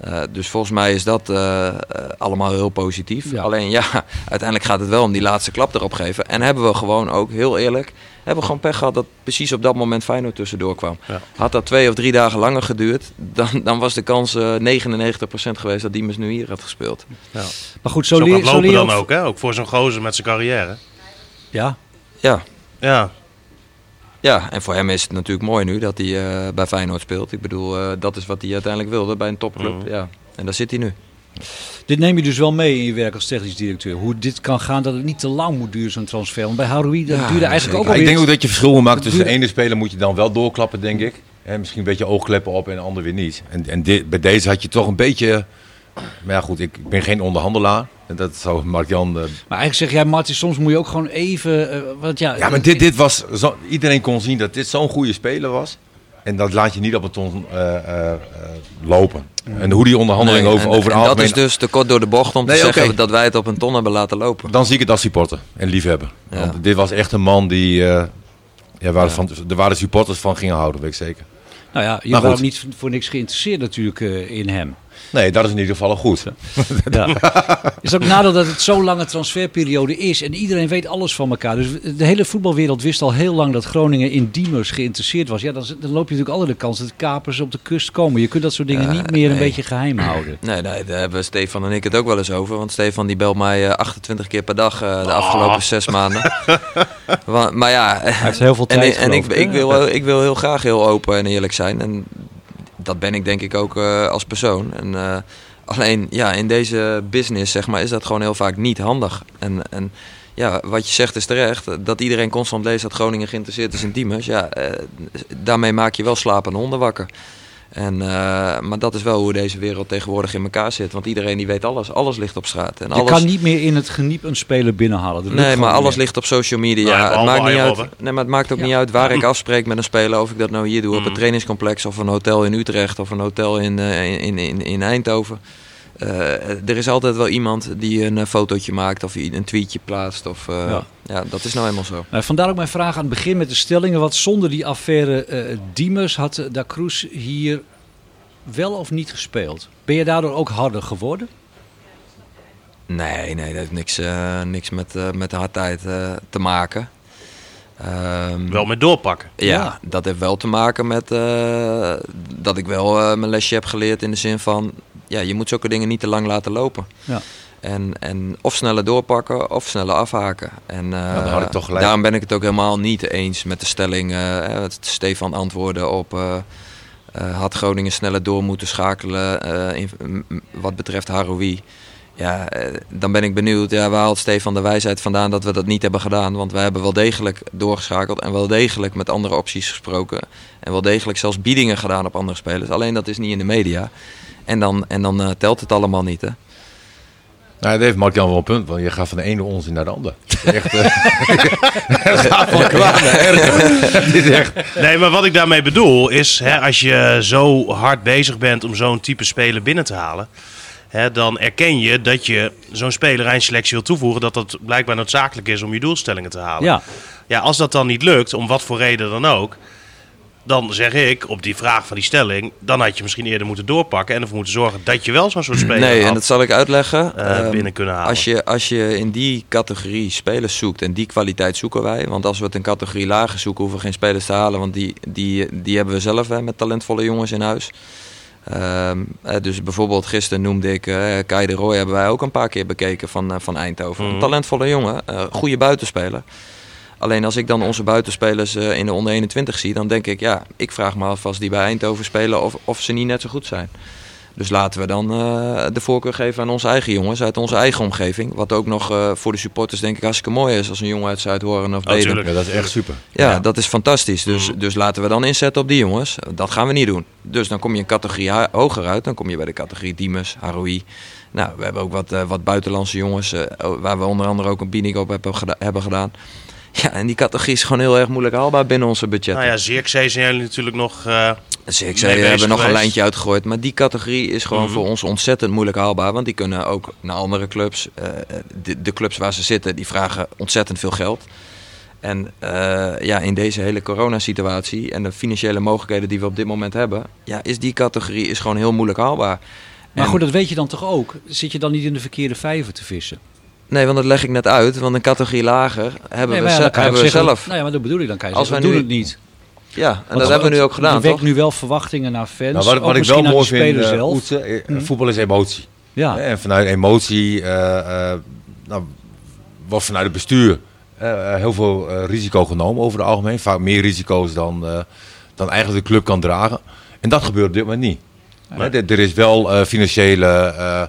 Eh, dus volgens mij is dat eh, eh, allemaal heel positief. Ja. Alleen ja, uiteindelijk gaat het wel om die laatste klap erop geven. En hebben we gewoon ook, heel eerlijk, hebben we gewoon pech gehad dat precies op dat moment Feyenoord tussendoor kwam. Ja. Had dat twee of drie dagen langer geduurd, dan, dan was de kans eh 99% geweest dat Diemers nu hier had gespeeld. Maar goed, zo Zo lopen leer dan je ook, hè? Ook voor zo'n gozer met zijn carrière. Ja, Ja, Ja, ja, en voor hem is het natuurlijk mooi nu dat hij eh, bij Feyenoord speelt. Ik bedoel, eh, dat is wat hij uiteindelijk wilde bij een topclub. Mhm. Ja. En daar zit hij nu. dit neem je dus wel mee in je werk als technisch directeur. Hoe dit kan gaan, dat het niet te lang moet duren, zo'n transfer. Want bij Haroui, dat Ja, duurde eigenlijk zeker. ook Ja, ik denk ook dat je verschil moet maken tussen de ene speler moet je dan wel doorklappen, denk ik. En misschien een beetje oogkleppen op en de ander weer niet. En, en dit, bij deze had je toch een beetje... Maar ja goed, ik ben geen onderhandelaar. En dat zou Mark-Jan... eh, Maar eigenlijk zeg jij, Martin, soms moet je ook gewoon even... eh, want ja, Ja, maar dit, dit was... Zo, iedereen kon zien dat dit zo'n goede speler was. En dat laat je niet op een ton eh, eh, eh, lopen. En hoe die onderhandeling Nee, over, en, over en dat is dus te kort door de bocht om te Nee, zeggen dat wij het op een ton hebben laten lopen. Dan zie ik het als supporter en liefhebber. Ja. Want dit was echt een man die... eh ja, waar, Van, er waren supporters van gingen houden, weet ik zeker. Nou ja, je was niet voor niks geïnteresseerd natuurlijk eh, in hem. Nee, dat is in ieder geval al goed. Ja. is ook een nadeel dat het zo'n lange transferperiode is en iedereen weet alles van elkaar. Dus de hele voetbalwereld wist al heel lang dat Groningen in Diemers geïnteresseerd was. Ja, dan, dan loop je natuurlijk altijd de kans dat kapers op de kust komen. Je kunt dat soort dingen niet meer een beetje geheim houden. Nee, nee, daar hebben Stefan en ik het ook wel eens over. Want Stefan die belt mij eh, 28 keer per dag eh, de afgelopen zes maanden. Want, maar ja, Hij heeft heel veel en, tijd ik- en ik, ik, wil, wel- ik wil heel graag heel open en eerlijk zijn. En dat ben ik denk ik ook eh, als persoon. En, eh, alleen ja, in deze business zeg maar, is dat gewoon heel vaak niet handig. En, en ja, wat je zegt is terecht. Dat iedereen constant leest dat Groningen geïnteresseerd is in Diemers. Ja, eh, daarmee maak je wel slapende honden wakker. En, eh, maar dat is wel hoe deze wereld tegenwoordig in elkaar zit. Want iedereen die weet alles. Alles ligt op straat. En Je alles, kan niet meer in het geniep een speler binnenhalen. Dat Nee, maar alles meer. ligt op social media. Nou, het, maakt niet uit, nee, maar het maakt ook Ja. niet uit waar ik afspreek met een speler. Of ik dat nou hier doe op Mm. het trainingscomplex of een hotel in Utrecht of een hotel in, eh, in, in, in Eindhoven. Eh, er is altijd wel iemand die een eh, fotootje maakt of een tweetje plaatst. Of, eh, Ja. ja. dat is nou eenmaal zo. Nou, vandaar ook mijn vraag aan het begin met de stellingen. Want zonder die affaire eh Diemers had Da Cruz hier wel of niet gespeeld. Ben je daardoor ook harder geworden? Nee, nee, dat heeft niks, eh, niks met, eh, met de hardheid eh, te maken. Ehm, wel met doorpakken. Ja, Ja. dat heeft wel te maken met eh, dat ik wel eh, mijn lesje heb geleerd in de zin van, ja, je moet zulke dingen niet te lang laten lopen. Ja. En, en of sneller doorpakken of sneller afhaken. En eh, dan had ik toch gelijk. daarom ben ik het ook helemaal niet eens met de stelling, wat Stefan antwoordde op, eh, eh, had Groningen sneller door moeten schakelen eh, in, wat betreft Haroui. Ja, eh, dan ben ik benieuwd, ja, waar haalt Stefan de wijsheid vandaan dat we dat niet hebben gedaan? Want wij hebben wel degelijk doorgeschakeld en wel degelijk met andere opties gesproken. En wel degelijk zelfs biedingen gedaan op andere spelers. Alleen dat is niet in de media. En dan, en dan eh, telt het allemaal niet, hè? Nou, dat heeft Mark-Jan wel een punt, want je gaat van de ene onzin naar de ander. Echt, het gaat van kwaad naar echt... Nee, maar wat ik daarmee bedoel is, hè, als je zo hard bezig bent om zo'n type speler binnen te halen, hè, dan erken je dat je zo'n speler aan selectie wil toevoegen, dat dat blijkbaar noodzakelijk is om je doelstellingen te halen. Ja, Ja, als dat dan niet lukt, om wat voor reden dan ook, dan zeg ik op die vraag van die stelling, dan had je misschien eerder moeten doorpakken en ervoor moeten zorgen dat je wel zo'n soort speler Nee, en dat zal ik uitleggen. eh, Ehm, binnen kunnen halen. Als je, als je in die categorie spelers zoekt, en die kwaliteit zoeken wij. Want als we het in categorie lager zoeken, hoeven we geen spelers te halen. Want die, die, die hebben we zelf hè, met talentvolle jongens in huis. Ehm, eh, dus bijvoorbeeld gisteren noemde ik eh Kai de Roy, hebben wij ook een paar keer bekeken van, eh, van Eindhoven. Mhm. Een talentvolle jongen, goede buitenspeler. Alleen als ik dan onze buitenspelers in de onder 21 zie, dan denk ik, ja, ik vraag me af als die bij Eindhoven spelen of, of ze niet net zo goed zijn. Dus laten we dan eh, de voorkeur geven aan onze eigen jongens uit onze eigen omgeving. Wat ook nog eh, voor de supporters denk ik hartstikke mooi is als een jongen uit Zuidhoorn of Oh, Deden. tuurlijk. Ja, dat is echt super. Ja, dat is fantastisch. Dus, Mm. dus laten we dan inzetten op die jongens. Dat gaan we niet doen. Dus dan kom je een categorie hoger uit. Dan kom je bij de categorie Diemus, Haroui. Nou, we hebben ook wat, eh, wat buitenlandse jongens. eh, waar we onder andere ook een Binig op hebben, geda- hebben gedaan. Ja, en die categorie is gewoon heel erg moeilijk haalbaar binnen onze budget. Nou ja, Zirkzee zijn jullie natuurlijk nog... eh, Zeker, mee we hebben nog een lijntje uitgegooid. Maar die categorie is gewoon Mhm. voor ons ontzettend moeilijk haalbaar. Want die kunnen ook naar andere clubs. eh, de, de clubs waar ze zitten, die vragen ontzettend veel geld. En eh, ja, in deze hele coronasituatie en de financiële mogelijkheden die we op dit moment hebben, ja, is die categorie is gewoon heel moeilijk haalbaar. Maar En- goed, dat weet je dan toch ook? Zit je dan niet in de verkeerde vijver te vissen? Nee, want dat leg ik net uit. Want een categorie lager hebben Nee, we, ja, hebben we zeggen- zelf. Nou ja, maar dat bedoel ik. Dan kan je Als zeggen, wij we doen nu- het niet. Ja, en Want dat hebben we nu ook gedaan, Het wekt toch? nu wel verwachtingen naar fans. Nou, wat, wat ik misschien wel mooi vind, eh, zelf. Oetse, eh, Mhm. voetbal is emotie. ja. En vanuit emotie, eh, eh, nou, wordt vanuit het bestuur eh, eh, heel veel eh, risico genomen over het algemeen. Vaak meer risico's dan, eh, dan eigenlijk de club kan dragen. En dat gebeurt op dit moment niet. Hè, er- er is wel eh, financiële eh, eh,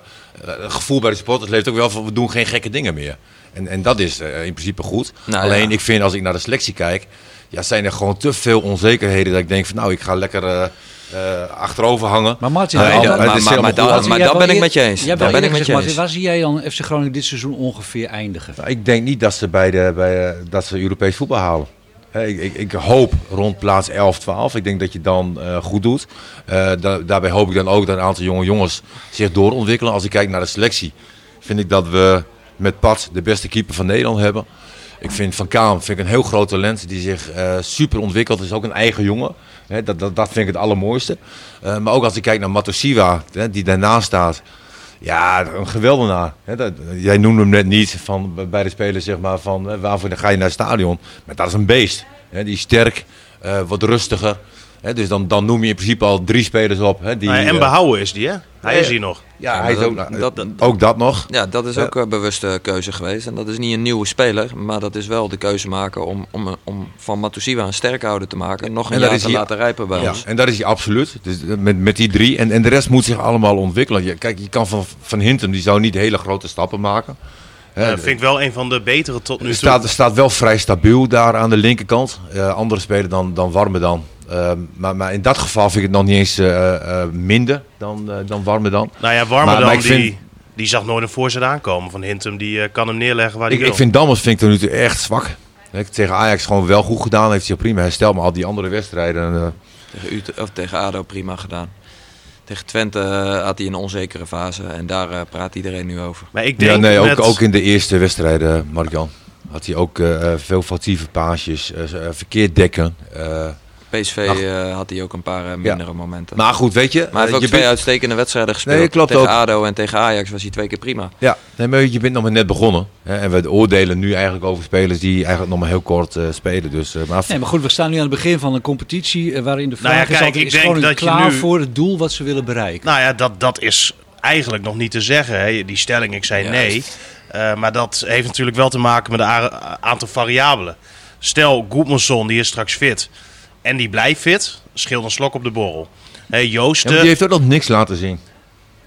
gevoel bij de supporters. leeft ook wel van we doen geen gekke dingen meer. En, en dat is eh, in principe goed. Nou, Alleen ja. ik vind als ik naar de selectie kijk, ja, zijn er gewoon te veel onzekerheden dat ik denk van nou ik ga lekker eh, eh, achterover hangen. Maar Martin, Nee, dat- maar, maar, wil ben ik met je eens. Daar ben ik met je eens. Waar zie jij dan FC Groningen dit seizoen ongeveer eindigen? Nou, ik denk niet dat ze bij de, bij, dat ze Europees voetbal halen. Hè, Ik, ik, ik hoop rond plaats 11, 12. Ik denk dat je dan eh, goed doet. Eh, da- daarbij hoop ik dan ook dat een aantal jonge jongens zich doorontwikkelen. Als ik kijk naar de selectie, vind ik dat we met Pat de beste keeper van Nederland hebben. Ik vind Van Kaam vind ik een heel groot talent die zich eh, super ontwikkelt. Is ook een eigen jongen. Dat, dat, dat vind ik het allermooiste. Eh, maar ook als ik kijk naar Matosiwa, hè, die daarnaast staat. Ja, een geweldenaar. Dat, jij noemde hem net niet van, bij de spelers zeg maar, van eh, waarvoor ga je naar het stadion. Maar dat is een beest. Die is sterk, wat rustiger. Hè, dus dan, dan noem je in principe al drie spelers op. Hè, die, en eh, behouden is die, hè? Hij ja, is hier nog. ja, hij is dat- ook, nou, dat- eh, ook dat nog. Ja, dat is ook een bewuste keuze geweest. En dat is niet een nieuwe speler, maar dat is wel de keuze maken om, om, om van Matusiwa een sterkhouder te maken. Nog een En dat jaar is te hij- laten rijpen bij Ja, ons. en dat is hij absoluut. Dus eh, met, met die drie. En, en de rest moet zich allemaal ontwikkelen. Je, kijk, je kan van, van Hinten, die zou niet hele grote stappen maken. Hè, Eh, vind ik wel een van de betere tot nu toe. staat, staat wel vrij stabiel daar aan de linkerkant. Eh andere spelen dan, dan Warme dan. Maar, maar in dat geval vind ik het nog niet eens eh, eh, minder dan, eh, dan Warme dan. Nou ja, Warmer Maar- dan, maar ik die, vind- die zag nooit een voorzet aankomen van Hintum. Die eh, kan hem neerleggen waar hij Ik, wil. ik vind Dammers vind ik tot nu toe echt zwak. Hè, Tegen Ajax gewoon wel goed gedaan. Heeft hij prima hersteld. Maar al die andere wedstrijden... eh, Tegen, Ute- of tegen ADO prima gedaan. Tegen Twente had hij een onzekere fase en daar praat iedereen nu over. Maar ik denk ja, nee, ook, met- ook in de eerste wedstrijden, Mark-Jan. Had hij ook veel foutieve paasjes, verkeerd dekken. PSV Ach. eh, had hij ook een paar eh, mindere momenten. maar goed, weet je... maar hij heeft eh, ook je twee bent- uitstekende wedstrijden gespeeld. Nee, klopt tegen ook. ADO en tegen Ajax was hij twee keer prima. Ja, nee, maar je bent nog maar net begonnen. Hè, en we oordelen nu eigenlijk over spelers die eigenlijk nog maar heel kort eh, spelen. Dus, eh, maar Nee, maar goed, we staan nu aan het begin van een competitie waarin de vraag Nou ja, is altijd, ik is denk Groningen dat je klaar nu- voor het doel wat ze willen bereiken? Nou ja, dat, dat is eigenlijk nog niet te zeggen. Hè. Die stelling, ik zei nee. Juist. Eh, maar dat heeft natuurlijk wel te maken met een aantal variabelen. Stel, Goedmanson die is straks fit en die blijft fit, scheelt een slok op de borrel. Hey, Ja, maar die heeft ook nog niks laten zien.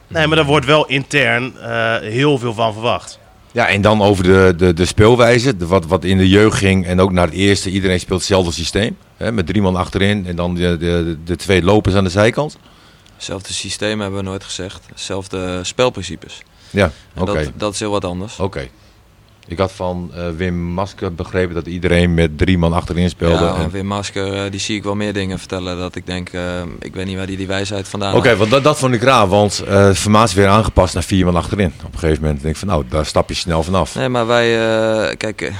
nee, maar daar wordt wel intern eh, heel veel van verwacht. Ja, en dan over de, de, de speelwijze. De, wat, wat in de jeugd ging en ook naar het eerste. Iedereen speelt hetzelfde systeem. Hè, met drie man achterin en dan de, de, de twee lopers aan de zijkant. Hetzelfde systeem hebben we nooit gezegd. Hetzelfde spelprincipes. Ja, En oké. dat, dat is heel wat anders. Oké. Ik had van eh, Wim Masker begrepen dat iedereen met drie man achterin speelde. Ja, En- Wim Masker, eh, die zie ik wel meer dingen vertellen. Dat ik denk, eh, ik weet niet waar die die wijsheid vandaan Oké, haalt. want dat, dat vond ik raar, want de formatie weer aangepast naar vier man achterin. Op een gegeven moment denk ik van nou, daar stap je snel vanaf. Nee, maar wij, kijk,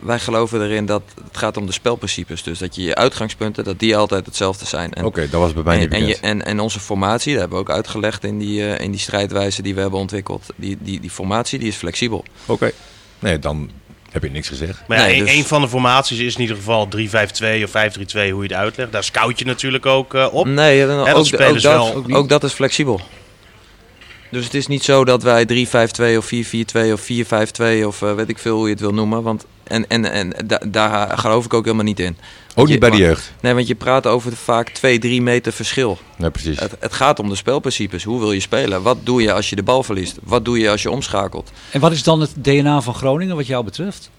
wij geloven erin dat het gaat om de spelprincipes. Dus dat je je uitgangspunten, dat die altijd hetzelfde zijn. Oké, dat was bij mij niet en, en, bekend. je, en, en onze formatie, dat hebben we ook uitgelegd in die, in die strijdwijze die we hebben ontwikkeld. Die, die, die formatie die is flexibel. Oké. Nee, dan heb je niks gezegd. Maar ja, Nee, een, dus- een van de formaties is in ieder geval 3-5-2 of 5-3-2, hoe je het uitlegt. Daar scout je natuurlijk ook eh, op. Nee, dat ook, spelen ook, ze dat, wel. ook, dat is flexibel. Dus het is niet zo dat wij 3-5-2 of 4-4-2 of 4-5-2 of uh, weet ik veel hoe je het wil noemen. Want, en en, en da, daar geloof ik ook helemaal niet in. Ook niet bij de jeugd? Nee, want je praat over vaak 2, 3 meter verschil. Ja, precies. Het, het, gaat om de spelprincipes. Hoe wil je spelen? Wat doe je als je de bal verliest? Wat doe je als je omschakelt? En wat is dan het DNA van Groningen wat jou betreft?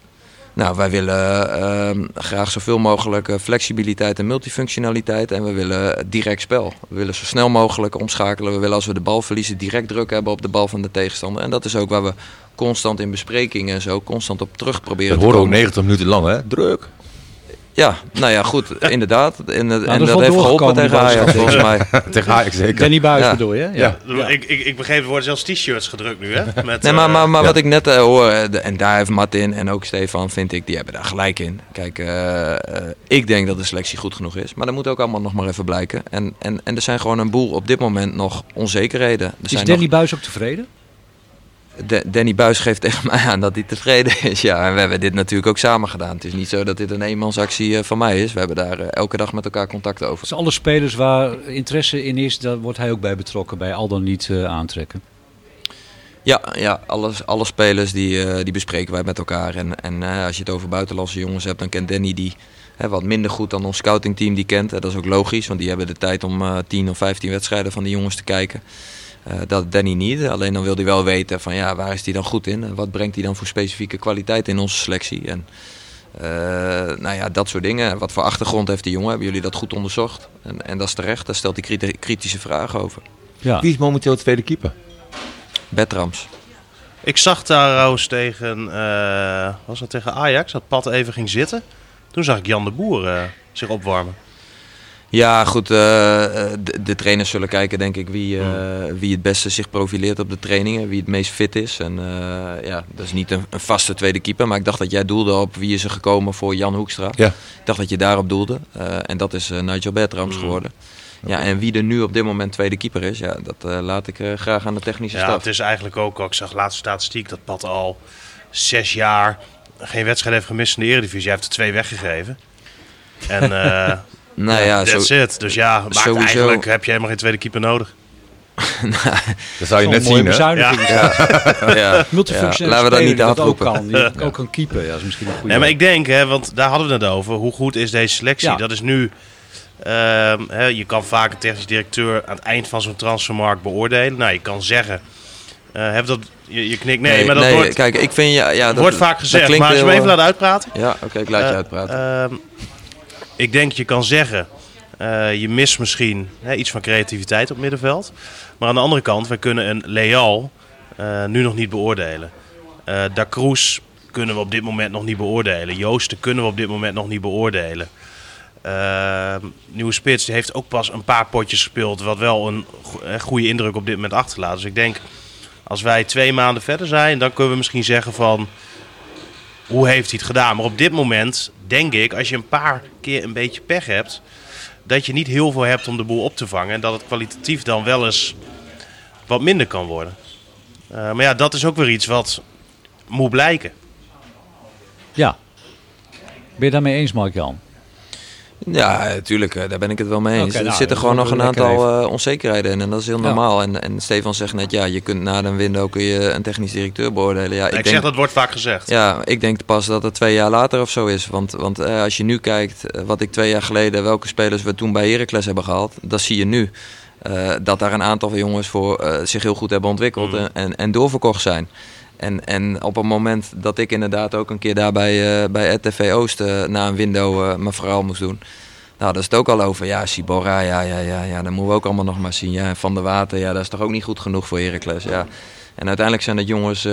Nou, wij willen uh, graag zoveel mogelijk eh, flexibiliteit en multifunctionaliteit. En we willen direct spel. We willen zo snel mogelijk omschakelen. We willen als we de bal verliezen direct druk hebben op de bal van de tegenstander. En dat is ook waar we constant in besprekingen en zo constant op terug proberen dat te horen ook 90 minuten lang, hè? Druk. Ja, nou ja, goed, inderdaad. En, nou, en dat, heeft geholpen tegen Ajax, volgens mij. tegen Ajax, zeker. Danny Buis ja. bedoel je? Ja. ja. Ik, ik, ik begreep, er worden zelfs t-shirts gedrukt nu, hè? Met, nee, maar, maar, maar wat ik net uh, hoor, en daar heeft Martin en ook Stefan, vind ik, die hebben daar gelijk in. Kijk, uh, ik denk dat de selectie goed genoeg is. Maar dat moet ook allemaal nog maar even blijken. En, en, en er zijn gewoon een boel op dit moment nog onzekerheden. Er is zijn Danny nog... Buis ook tevreden? De, Danny Buis geeft tegen mij aan dat hij tevreden is. Ja, en we hebben dit natuurlijk ook samen gedaan. Het is niet zo dat dit een eenmansactie uh, van mij is. We hebben daar uh, elke dag met elkaar contact over. Dus alle spelers waar interesse in is, daar wordt hij ook bij betrokken, bij al dan niet uh, aantrekken? Ja, ja alles, alle spelers die, die bespreken wij met elkaar. En, en als je het over buitenlandse jongens hebt, dan kent Danny die hè, wat minder goed dan ons scoutingteam die kent. Dat is ook logisch, want die hebben de tijd om 10 of 15 wedstrijden van die jongens te kijken. Uh, dat Danny niet. Alleen dan wil hij wel weten van ja, waar is hij dan goed in? En wat brengt hij dan voor specifieke kwaliteit in onze selectie? En uh, nou ja, dat soort dingen. Wat voor achtergrond heeft die jongen? Hebben jullie dat goed onderzocht? En, en dat is terecht. Daar stelt hij kritische vragen over. Ja. Wie is momenteel de tweede keeper? Betrams. Ik zag daar trouwens tegen, uh, was dat tegen Ajax, dat Pat even ging zitten. Toen zag ik Jan de Boer zich opwarmen. Ja, goed. Uh, de, de, trainers zullen kijken, denk ik, wie, uh, wie het beste zich profileert op de trainingen. Wie het meest fit is. En uh, ja, dat is niet een, een, vaste tweede keeper. Maar ik dacht dat jij doelde op wie is er gekomen voor Jan Hoekstra. Ja. Ik dacht dat je daarop doelde. en dat is Nigel Bertrams mm. geworden. Ja, en wie er nu op dit moment tweede keeper is, ja, dat laat ik graag aan de technische ja, staf. Het is eigenlijk ook, ik zag laatste statistiek, dat Pat al zes jaar geen wedstrijd heeft gemist in de Eredivisie. Hij heeft er twee weggegeven. En Nou ja, that's zo, it. Dus ja, maakt sowieso- eigenlijk heb je helemaal geen tweede keeper nodig. Dat zou je net zien, hè? bezuiniging. ja, Multifunctioneel Ja, laten we dat niet dat ook kan. Die ook kan keeper. Ja, dat is misschien een goede. Nee, maar ik denk, hè, want daar hadden we het over. Hoe goed is deze selectie? Ja. Dat is nu... ehm, hè, je kan vaak een technisch directeur aan het eind van zo'n transfermarkt beoordelen. Nou, je kan zeggen... eh, heb dat, je, je knikt nee, maar dat wordt, kijk, ik vind ja, ja, dat wordt vaak dat gezegd. Maar als je me even eh, laat uitpraten... Ja, oké, ik laat je Eh, uitpraten. Ik denk, je kan zeggen, eh, je mist misschien hè, iets van creativiteit op middenveld. Maar aan de andere kant, we kunnen een Leal eh, nu nog niet beoordelen. Eh da Cruz kunnen we op dit moment nog niet beoordelen. Joosten kunnen we op dit moment nog niet beoordelen. Nieuwe Spits die heeft ook pas een paar potjes gespeeld, wat wel een go- goede indruk op dit moment achterlaat. Dus ik denk, als wij twee maanden verder zijn, dan kunnen we misschien zeggen van hoe heeft hij het gedaan? Maar op dit moment denk ik, als je een paar keer een beetje pech hebt, dat je niet heel veel hebt om de boel op te vangen. En dat het kwalitatief dan wel eens wat minder kan worden. Eh, maar ja, dat is ook weer iets wat moet blijken. Ja. Ben je daarmee eens, Mark-Jan? Ja, natuurlijk, eh, daar ben ik het wel mee eens. Er nou, zitten gewoon nog ook een aantal eh, onzekerheden in en dat is heel normaal. En, en Stefan zegt net, ja, je kunt na een window kun je een technisch directeur beoordelen. Ja, Ik, ik, zeg dat wordt vaak gezegd. ja, ik denk pas dat het twee jaar later of zo is. Want, want eh, als je nu kijkt wat ik twee jaar geleden, welke spelers we toen bij Heracles hebben gehaald, dat zie je nu. Eh, dat daar een aantal van jongens voor zich heel goed hebben ontwikkeld Mm. en, en doorverkocht zijn. En, en op het moment dat ik inderdaad ook een keer daar bij, eh, bij RTV Oost eh, na een window eh, mijn verhaal moest doen. Nou, daar is het ook al over. Ja, Sibora, ja, ja, ja, ja, dat moeten we ook allemaal nog maar zien. Ja, en Van der Water, ja, dat is toch ook niet goed genoeg voor Heracles. Ja. En uiteindelijk zijn dat jongens,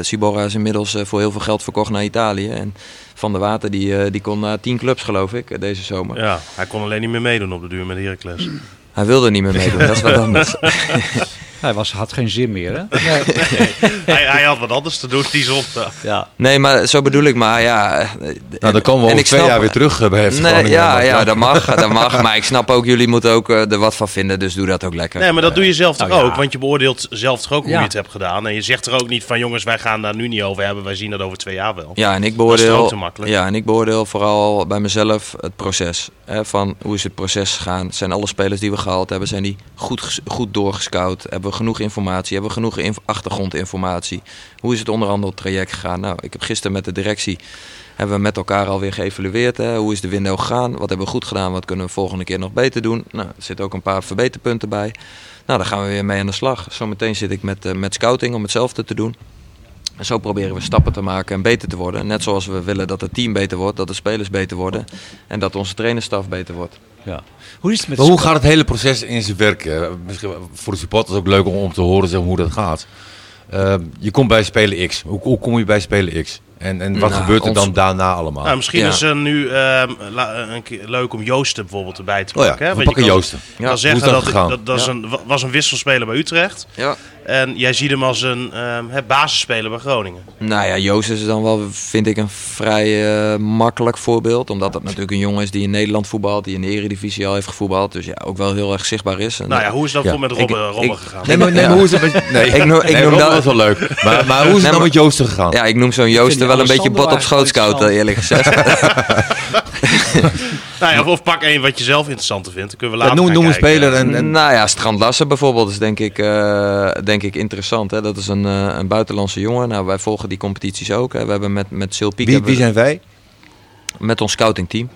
Sibora is inmiddels voor heel veel geld verkocht naar Italië. En Van der Water, die, die kon naar tien clubs geloof ik, deze zomer. Ja, hij kon alleen niet meer meedoen op de duur met Heracles. Hij wilde niet meer meedoen, dat is wat anders. Hij was, had geen zin meer, hè? hij, hij had wat anders te doen die zondag. Ja. Nee, maar zo bedoel ik maar, ja. eh, Nou, dan komen we en over ik twee snap- jaar weer terug eh, bij FC Nee, ja, ja, dat mag, dat mag. Maar ik snap ook, jullie moeten ook eh, er wat van vinden, dus doe dat ook lekker. Nee, maar dat doe je zelf toch Nou ja. ook? Want je beoordeelt zelf toch ook hoe je het hebt gedaan. En je zegt er ook niet van jongens, wij gaan daar nu niet over hebben. Wij zien dat over twee jaar wel. Ja, en ik Dat is toch beoordeel, ook te makkelijk? ja, en ik beoordeel vooral bij mezelf het proces. Hè, van hoe is het proces gegaan? Zijn alle spelers die we gehaald hebben, zijn die goed, goed doorgescout? Hebben Genoeg informatie? Hebben we genoeg inf- achtergrondinformatie? Hoe is het onderhandeltraject gegaan? Nou, ik heb gisteren met de directie hebben we met elkaar alweer geëvalueerd. Hè? Hoe is de window gegaan? Wat hebben we goed gedaan? Wat kunnen we volgende keer nog beter doen? Nou, er zitten ook een paar verbeterpunten bij. Nou, daar gaan we weer mee aan de slag. Zometeen zit ik met, eh, met scouting om hetzelfde te doen. En zo proberen we stappen te maken en beter te worden. Net zoals we willen dat het team beter wordt, dat de spelers beter worden en dat onze trainerstaf beter wordt. Ja. Hoe is het met hoe gaat het hele proces in zijn werk? Eh, Misschien voor de supporters ook leuk om, om te horen zeg, hoe dat gaat. Eh, je komt bij Spelen X. Hoe, hoe kom je bij Spelen X? En, en wat Nou, gebeurt er ons- dan daarna allemaal? Nou, misschien Ja. is het nu ehm, la- een keer leuk om Joosten bijvoorbeeld erbij te oh ja, pakken. hè? we Want je pakken kan- Joosten. Ja, kan hoe is zeggen dat dat, gegaan? dat, dat is een, wa- was een wisselspeler bij Utrecht. Ja. En jij ziet hem als een ehm, hè, basisspeler bij Groningen. Nou ja, Joost is dan wel, vind ik, een vrij eh, makkelijk voorbeeld. Omdat het natuurlijk een jongen is die in Nederland voetbalt, die in de Eredivisie al heeft gevoetbald. Dus ja, ook wel heel erg zichtbaar is. En, Nou ja, hoe is dat Ja. voor met Ik- Robben, ik- gegaan? Nee, maar, nee, Ja. maar hoe is het met... Nee, Ik noem- ik nee, noem Rob dat- was wel leuk. Maar, maar hoe is het Nee, dan met Joosten gegaan? Ja, ik noem zo'n Joosten wel een beetje bot op schoot eigenlijk scouten, eerlijk gezegd. Nou ja, of, of pak één wat je zelf interessanter vindt. Dan kunnen we Ja, later noem, gaan noem een speler en... en Nou ja, Strand Lassen bijvoorbeeld is denk ik, eh, denk ik interessant. Hè? Dat is een, eh, een buitenlandse jongen. Nou, wij volgen die competities ook. Hè? We hebben met, met Sil Piek wie, wie zijn wij? met ons scoutingteam.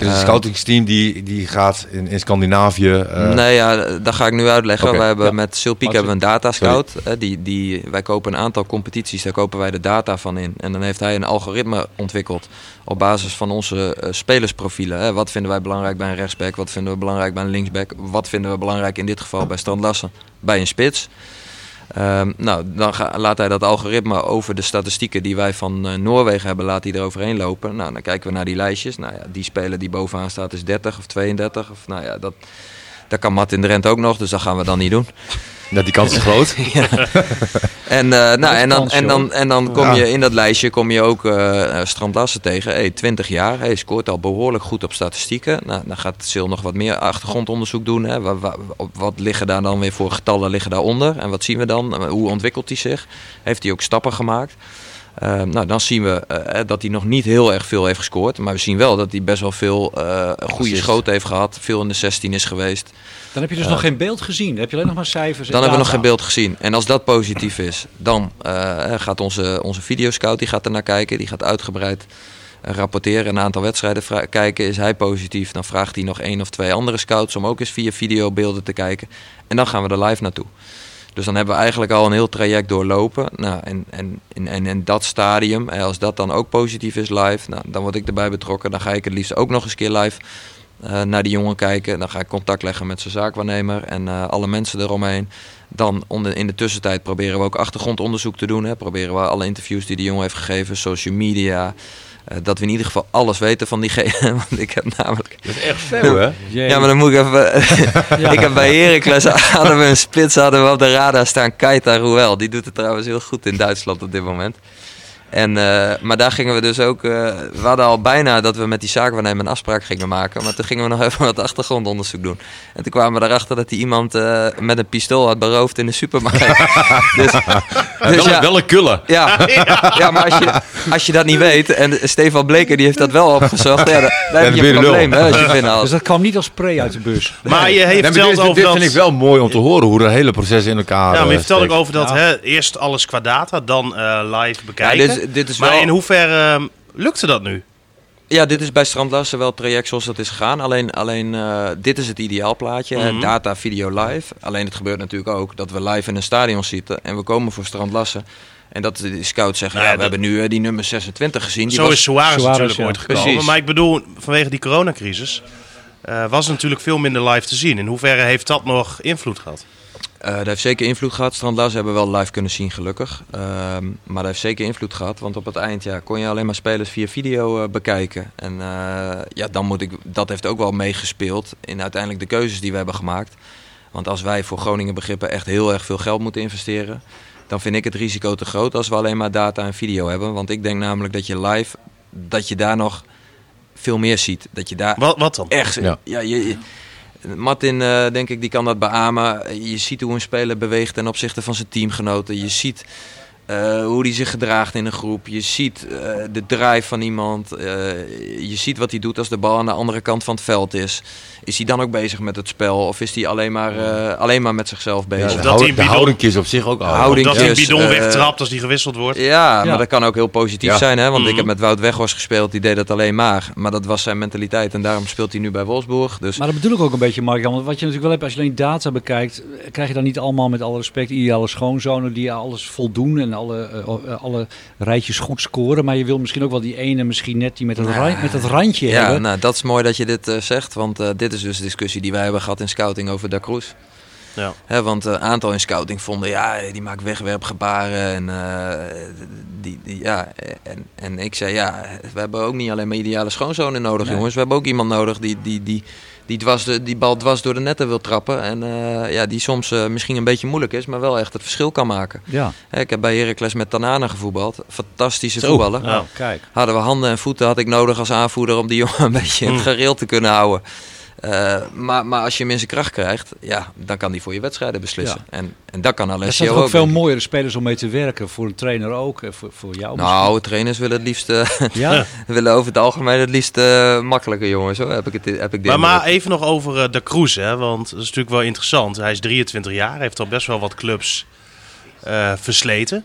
Er is een Eh, scoutingsteam die, die gaat in, in Scandinavië... eh, nee, ja, dat ga ik nu uitleggen. Wij hebben ja. met Sil Piek Wat- hebben we een data scout. Die, die, wij kopen een aantal competities, daar kopen wij de data van in. En dan heeft hij een algoritme ontwikkeld op basis van onze eh, spelersprofielen. Hè? Wat vinden wij belangrijk bij een rechtsback? Wat vinden we belangrijk bij een linksback? Wat vinden we belangrijk in dit geval bij Strand Lassen? Bij een spits? Ehm, nou, dan laat hij dat algoritme over de statistieken die wij van eh, Noorwegen hebben, laat hij eroverheen lopen. Nou, dan kijken we naar die lijstjes. Nou ja, die speler die bovenaan staat is 30 of 32. Of, nou ja, dat, dat kan Martin Drent ook nog, dus dat gaan we dan niet doen. Nou, die kans is groot. En, eh, nou, en, dan, en, dan, en dan kom Ja. je in dat lijstje kom je ook eh Strand Lassen tegen. Hey, 20 jaar, hij scoort al behoorlijk goed op statistieken. Nou, dan gaat Sil nog wat meer achtergrondonderzoek doen. Hè. Wat, wat, wat liggen daar dan weer voor getallen liggen daaronder? En wat zien we dan? Hoe ontwikkelt hij zich? Heeft hij ook stappen gemaakt? Eh, nou, dan zien we eh, dat hij nog niet heel erg veel heeft gescoord. Maar we zien wel dat hij best wel veel eh, goede Assist. schoten heeft gehad. Veel in de 16 is geweest. Dan heb je dus nog geen beeld gezien. Dan heb je alleen nog maar cijfers. Dan hebben we nog geen beeld gezien. En als dat positief is, dan eh, gaat onze, onze videoscout die gaat er naar kijken. Die gaat uitgebreid eh, rapporteren, een aantal wedstrijden kijken. Is hij positief, dan vraagt hij nog één of twee andere scouts om ook eens via videobeelden te kijken. En dan gaan we er live naartoe. Dus dan hebben we eigenlijk al een heel traject doorlopen. Nou, en, en, en, en dat stadium, als dat dan ook positief is live, nou, dan word ik erbij betrokken. Dan ga ik het liefst ook nog eens keer live eh, naar die jongen kijken. Dan ga ik contact leggen met zijn zaakwaarnemer en eh, alle mensen eromheen. Dan onder, in de tussentijd proberen we ook achtergrondonderzoek te doen. Hè. Proberen we alle interviews die die jongen heeft gegeven, social media. Eh, dat we in ieder geval alles weten van diegene. Want ik heb namelijk Dat is echt veel, hè? Jee. ja, maar dan moet ik even. ik heb bij Heracles hadden we een spits hadden we op de radar staan. Keita Ruel. Die doet het trouwens heel goed in Duitsland op dit moment. En, eh, maar daar gingen we dus ook. eh, we hadden al bijna dat we met die zaakwaarnemer een afspraak gingen maken. Maar toen gingen we nog even wat achtergrondonderzoek doen. En toen kwamen we erachter dat hij iemand eh, met een pistool had beroofd in de supermarkt. dus, dus wel, ja, wel een kulle. ja, ja, maar als je, als je dat niet weet. En Stefan Bleker die heeft dat wel opgezocht. Ja, dan, dan heb je een probleem hè, als je binnenhaalt. Dus dat kwam niet als pre uit de bus. Maar je heeft Nee, maar verteld dit, over dit dat... vind ik wel mooi om te horen, hoe dat hele proces in elkaar Ja, maar je vertelde ook over dat Ja. hè, eerst alles qua data, dan eh, live Ja, bekijken. dit, dit is maar wel, in hoeverre ehm, lukte dat nu? ja, dit is bij Strandlassen wel het traject zoals dat is gegaan. Alleen, alleen eh, dit is het ideaalplaatje. hè. Mhm. Data, video, live. Alleen het gebeurt natuurlijk ook dat we live in een stadion zitten. En we komen voor Strandlassen. En dat de scouts zeggen, Nou ja, ja, we dat- hebben nu eh, die nummer 26 gezien. Die Zo was, is Suarez, Suarez, natuurlijk ja. ooit gekomen. Precies. Maar ik bedoel, vanwege die coronacrisis eh, was natuurlijk veel minder live te zien. In hoeverre heeft dat nog invloed gehad? Eh, dat heeft zeker invloed gehad. Strandlassen hebben we wel live kunnen zien, gelukkig. Ehm, maar dat heeft zeker invloed gehad. Want op het eind ja, kon je alleen maar spelers via video eh, bekijken. En eh, ja, dan moet ik, dat heeft ook wel meegespeeld in uiteindelijk de keuzes die we hebben gemaakt. Want als wij voor Groningen begrippen echt heel erg veel geld moeten investeren... dan vind ik het risico te groot als we alleen maar data en video hebben. Want ik denk namelijk dat je live, dat je daar nog veel meer ziet. Dat je daar Wat, wat dan? echt. Ja. Ja. je, je- Martin, eh, denk ik, die kan dat beamen. Je ziet hoe een speler beweegt ten opzichte van zijn teamgenoten. Je ziet eh, hoe hij zich gedraagt in een groep. Je ziet eh, de drive van iemand. Eh, je ziet wat hij doet als de bal aan de andere kant van het veld is. Is hij dan ook bezig met het spel? Of is hij alleen maar, eh, alleen maar met zichzelf bezig? dat hou- hij een de bidon- houding is op zich ook al. Houding- Dat hij een bidon wegtrapt als die gewisseld wordt. Ja, Ja. maar dat kan ook heel positief Ja. zijn. Hè? Want ik Mhm. heb met Wout Weghorst gespeeld. Die deed dat alleen maar. Maar dat was zijn mentaliteit. En daarom speelt hij nu bij Wolfsburg. Dus Maar dat bedoel ik ook een beetje, Mark-Jan. Want wat je natuurlijk wel hebt, als je alleen data bekijkt, krijg je dan niet allemaal met alle respect ideale schoonzonen die alles voldoen en alle, eh, eh, alle rijtjes goed scoren. Maar je wil misschien ook wel die ene, misschien net die met het, Nou, met het randje ja, hebben. nou, dat is mooi dat je dit eh, zegt. Want eh, dit is dus de discussie die wij hebben gehad in scouting over Da Cruz. Ja. Hè, want een aantal in scouting vonden, ja, die maakt wegwerpgebaren. En, eh, die, die, ja, en, en ik zei, ja, we hebben ook niet alleen maar ideale schoonzonen nodig, Nee. jongens. We hebben ook iemand nodig die, die, die, die, dwars de, die bal dwars door de netten wil trappen. En eh, ja, die soms eh, misschien een beetje moeilijk is, maar wel echt het verschil kan maken. Ja, Hè, ik heb bij Heracles met Tanana gevoetbald. Fantastische Zo. voetballer. Oh, kijk. Hadden we handen en voeten, had ik nodig als aanvoerder om die jongen een beetje in het Hmm. gareel te kunnen houden. Eh, maar, maar als je hem in zijn kracht krijgt, ja, dan kan hij voor je wedstrijden beslissen. En, en dat kan Er Alessio zijn toch ook. ook veel mooiere spelers om mee te werken. Voor een trainer ook, en voor, voor jou Nou, trainers willen het liefst, eh. Ja? willen over het algemeen het liefst eh, makkelijke jongens. Hoor. Heb ik, het, heb ik Maar, maar even nog over eh, De Cruz, hè, want dat is natuurlijk wel interessant. Hij is 23 jaar, heeft al best wel wat clubs eh, versleten.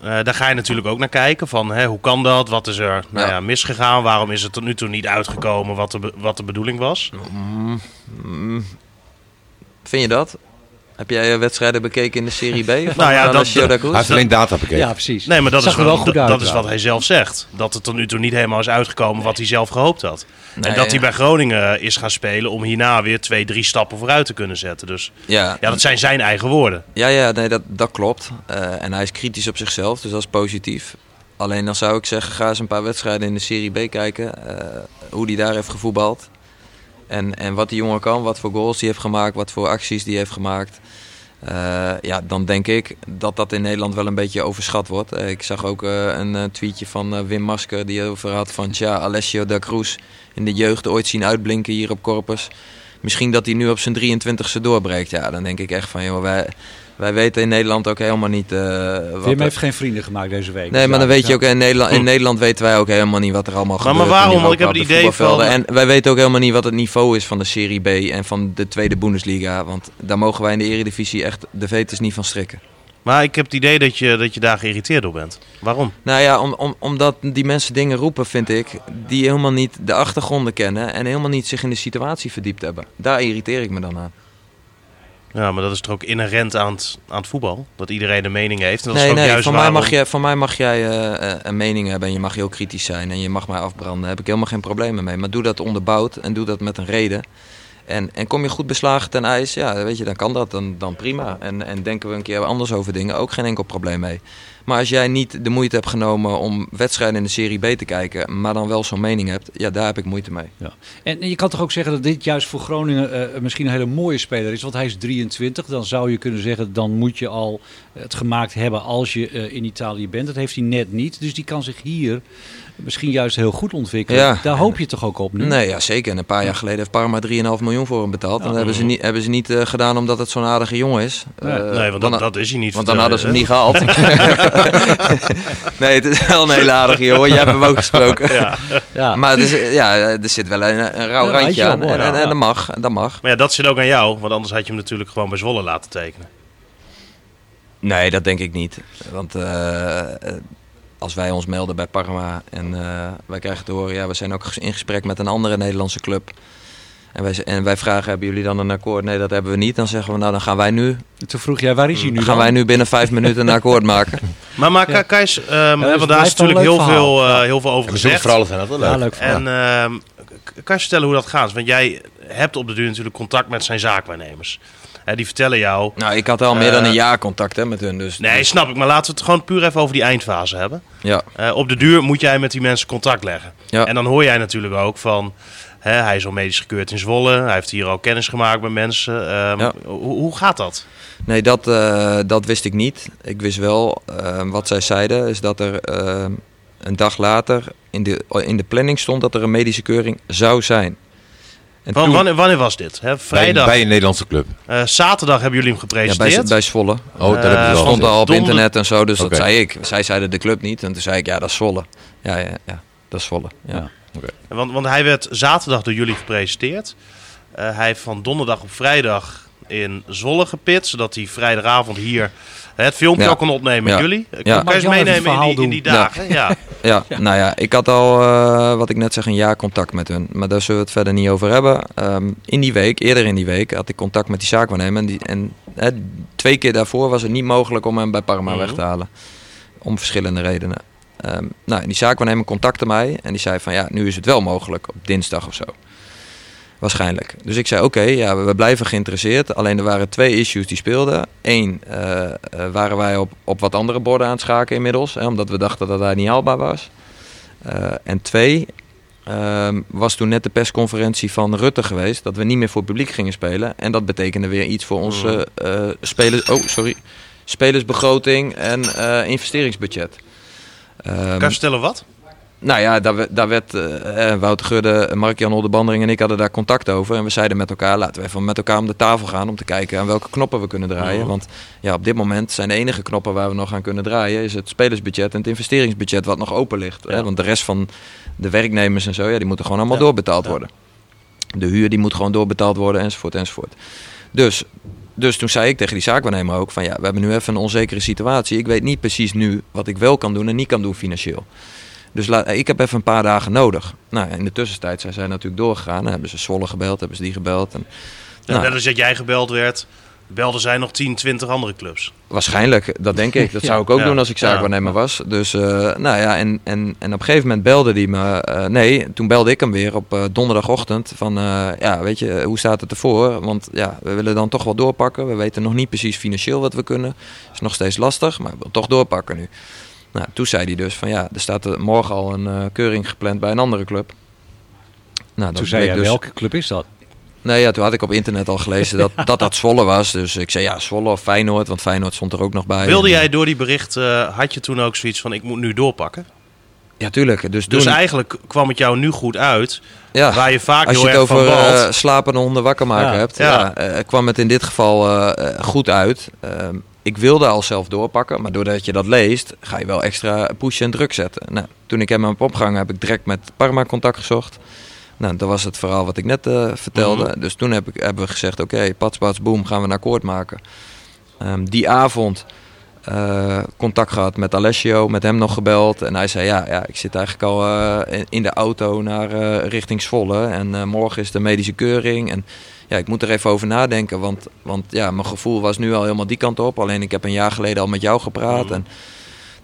Eh, daar ga je natuurlijk ook naar kijken van hè, hoe kan dat? Wat is er nou Ja. ja, misgegaan? Waarom is het tot nu toe niet uitgekomen wat de, wat de bedoeling was? Mm, mm. Vind je dat? Heb jij eh, wedstrijden bekeken in de Serie B? Nou ja, dat-? Hij heeft alleen data bekeken. ja, precies. Nee, maar dat, Zag is, wel, wel goed dat, uit. dat is wat hij zelf zegt. Dat het tot nu toe niet helemaal is uitgekomen wat hij zelf gehoopt had. Nee, en dat hij bij Groningen is gaan spelen om hierna weer twee, drie stappen vooruit te kunnen zetten. Dus Ja, ja, dat zijn zijn eigen woorden. Ja, ja nee, dat, dat klopt. Eh, en hij is kritisch op zichzelf, dus dat is positief. Alleen dan zou ik zeggen, ga eens een paar wedstrijden in de Serie B kijken. eh, hoe die daar heeft gevoetbald. En, en wat die jongen kan, wat voor goals die heeft gemaakt, wat voor acties die heeft gemaakt. Eh, ja, dan denk ik dat dat in Nederland wel een beetje overschat wordt. Eh, ik zag ook eh, een tweetje van Wim Masker die over had van... Tja, Alessio da Cruz in de jeugd ooit zien uitblinken hier op Corpus. Misschien dat hij nu op zijn 23ste doorbreekt. Ja, dan denk ik echt van, joh, wij, wij weten in Nederland ook helemaal niet... eh wat Wim er- heeft geen vrienden gemaakt deze week. Nee, maar dan weet je ook, in Nederland, in Hm. Nederland weten wij ook helemaal niet wat er allemaal Maar- gebeurt. maar waarom? Want ik heb het de idee van-. En wij weten ook helemaal niet wat het niveau is van de Serie B en van de tweede Bundesliga. Want daar mogen wij in de Eredivisie echt de veters niet van strikken. Maar ik heb het idee dat je, dat je daar geïrriteerd door bent. Waarom? Nou ja, om, om, omdat die mensen dingen roepen, vind ik, die helemaal niet de achtergronden kennen en helemaal niet zich in de situatie verdiept hebben. Daar irriteer ik me dan aan. Ja, maar dat is toch ook inherent aan het, aan het voetbal? Dat iedereen een mening heeft. En dat is Nee, ook nee, juist van mij, waarom- mag je, van mij mag jij eh, een mening hebben en je mag heel kritisch zijn en je mag mij afbranden. Daar heb ik helemaal geen problemen mee. Maar doe dat onderbouwd en doe dat met een reden. En, en kom je goed beslagen ten ijs, ja, weet je, dan kan dat, dan, dan prima. En, en denken we een keer anders over dingen, ook geen enkel probleem mee. Maar als jij niet de moeite hebt genomen om wedstrijden in de Serie B te kijken, maar dan wel zo'n mening hebt, ja, daar heb ik moeite mee. Ja. En je kan toch ook zeggen dat dit juist voor Groningen eh, misschien een hele mooie speler is. Want hij is 23. Dan zou je kunnen zeggen, dan moet je al het gemaakt hebben als je eh, in Italië bent. Dat heeft hij net niet. Dus die kan zich hier misschien juist heel goed ontwikkelen. Ja. Daar hoop je toch ook op nu? Nee, ja, zeker. En een paar jaar geleden heeft Parma 3,5 miljoen voor hem betaald. En dat hebben ze niet, hebben ze niet eh, gedaan omdat het zo'n aardige jongen is. Nee. Eh, Nee, want dan- dat, is hij niet. Want dan hadden ze hem niet gehaald. nee, het is wel een hele aardige jongen. Jij hebt hem ook gesproken. Ja. Ja. Maar het is, ja, er zit wel een, een rauw randje aan. En, en, dat mag. Dat mag. Maar ja, dat zit ook aan jou. Want anders had je hem natuurlijk gewoon bij Zwolle laten tekenen. Nee, dat denk ik niet. Want eh, eh, als wij ons melden bij Parma en eh, wij krijgen te horen... ja, we zijn ook in gesprek met een andere Nederlandse club... En wij, en wij vragen, hebben jullie dan een akkoord? Nee, dat hebben we niet. Dan zeggen we, nou, dan gaan wij nu, Toen vroeg jij, waar is hij nu gaan dan? wij nu binnen vijf minuten een akkoord maken. Maar, maar Ja. Kajs, want het daar is natuurlijk heel veel, eh, heel veel over gezegd. verhalen zijn altijd leuk. Ja, leuk verhaal. En ehm, kan je vertellen hoe dat gaat? Want jij hebt op de duur natuurlijk contact met zijn zaakwaarnemers. Hè, die vertellen jou... Nou, ik had al meer dan Eh, een jaar contact hè, met hun. Dus, Nee, dus- snap ik. Maar laten we het gewoon puur even over die eindfase hebben. ja, Eh, op de duur moet jij met die mensen contact leggen. ja. En dan hoor jij natuurlijk ook van... Hè, hij is al medisch gekeurd in Zwolle. Hij heeft hier al kennis gemaakt met mensen. Ehm, Ja. hoe, hoe gaat dat? Nee, dat, eh, dat wist ik niet. Ik wist wel, eh, wat zij zeiden, is dat er eh, een dag later in de, in de planning stond dat er een medische keuring zou zijn. En Van, toen- wanneer, wanneer was dit? Hè? Bij, Vrijdag. bij een Nederlandse club. Eh, zaterdag hebben jullie hem ja, bij, gepresenteerd. bij Zwolle. Oh, dat hebben Eh, stond al op Donder- internet en zo, dus dat zei ik. Zij zeiden de club niet. En toen zei ik, ja, dat is Zwolle. Ja, ja, ja dat is Zwolle. Ja. Ja. Want, want hij werd zaterdag door jullie gepresenteerd. Eh, hij heeft van donderdag op vrijdag in Zwolle gepit. Zodat hij vrijdagavond hier het filmpje Ja. al kon opnemen met jullie. Ja. Kan je eens meenemen in die, in die dagen? Ja. Ja, Ja. nou ja, ik had al, eh, wat ik net zeg, een jaar contact met hun. Maar daar zullen we het verder niet over hebben. Ehm, in die week, eerder in die week, had ik contact met die zaakwaarnemer. En, die, en hè, twee keer daarvoor was het niet mogelijk om hem bij Parma Mhm. weg te halen. Om verschillende redenen. Ehm, nou, en die zaakwaarnemer contacte mij en die zei van ja, nu is het wel mogelijk op dinsdag of zo. Waarschijnlijk. Dus ik zei oké, ja, we, blijven geïnteresseerd. Alleen er waren twee issues die speelden. Eén, eh, eh, waren wij op, op wat andere borden aan het schaken inmiddels. Hè, omdat we dachten dat hij niet haalbaar was. Eh, en twee, ehm, was toen net de persconferentie van Rutte geweest. Dat we niet meer voor publiek gingen spelen. En dat betekende weer iets voor onze eh spelers... Oh, sorry. Spelersbegroting en investeringsbudget. Ehm, Kan je vertellen wat? Nou ja, daar, daar werd eh, eh, Wouter Gudde, Mark-Jan Oldebandering en ik hadden daar contact over. En we zeiden met elkaar, laten we even met elkaar om de tafel gaan om te kijken aan welke knoppen we kunnen draaien. Mhm. Want ja, op dit moment zijn de enige knoppen waar we nog aan kunnen draaien, is het spelersbudget en het investeringsbudget wat nog open ligt. Ja. Hè? Want de rest van de werknemers en zo, ja, die moeten gewoon allemaal Ja. doorbetaald Ja. worden. De huur die moet gewoon doorbetaald worden enzovoort enzovoort. Dus, dus toen zei ik tegen die zaakwaarnemer ook van ja, we hebben nu even een onzekere situatie. Ik weet niet precies nu wat ik wel kan doen en niet kan doen financieel. Dus la- ik heb even een paar dagen nodig. Nou, in de tussentijd zijn zij natuurlijk doorgegaan. Dan hebben ze Zwolle gebeld, hebben ze die gebeld. En, Ja, nou, Net als dat jij gebeld werd, belden zij nog 10, 20 andere clubs. Waarschijnlijk, dat denk ik. Dat Ja. zou ik ook Ja. doen als ik Ja. zaakwaarnemer was. Dus, eh, nou ja, en, en, en op een gegeven moment belde hij me. eh, nee, toen belde ik hem weer op eh, donderdagochtend. Van, eh, ja, weet je, hoe staat het ervoor? Want ja, we willen dan toch wel doorpakken. We weten nog niet precies financieel wat we kunnen. Is nog steeds lastig, maar we willen toch doorpakken nu. Nou, toen zei hij dus van, ja, er staat er morgen al een eh, keuring gepland bij een andere club. Nou, dat Toen zei jij, dus- welke club is dat? Nee, ja, toen had ik op internet al gelezen dat dat, dat Zwolle was. Dus ik zei ja, Zwolle of Feyenoord, want Feyenoord stond er ook nog bij. Wilde En, jij door die bericht, eh, had je toen ook zoiets van ik moet nu doorpakken? Ja, tuurlijk. Dus, Dus toen, eigenlijk kwam het jou nu goed uit, ja, waar je vaak als je heel het erg over eh, slapende honden wakker maken Ja. hebt, Ja. ja. eh, kwam het in dit geval eh, eh, goed uit. Ik wilde al zelf doorpakken, maar doordat je dat leest, ga je wel extra pushen en druk zetten. Nou, toen ik hem heb opgehangen, heb ik direct met Parma contact gezocht. Nou, dat was het verhaal wat ik net eh, vertelde. Mhm. Dus toen heb ik, hebben we gezegd, oké, pats, pats, boem, gaan we een akkoord maken. Ehm, die avond eh, contact gehad met Alessio, met hem nog gebeld. En hij zei, ja, ja ik zit eigenlijk al eh, in, de auto naar richting Zwolle. En morgen is de medische keuring. En ja, ik moet er even over nadenken. Want, want ja, mijn gevoel was nu al helemaal die kant op. Alleen ik heb een jaar geleden al met jou gepraat. Mhm. En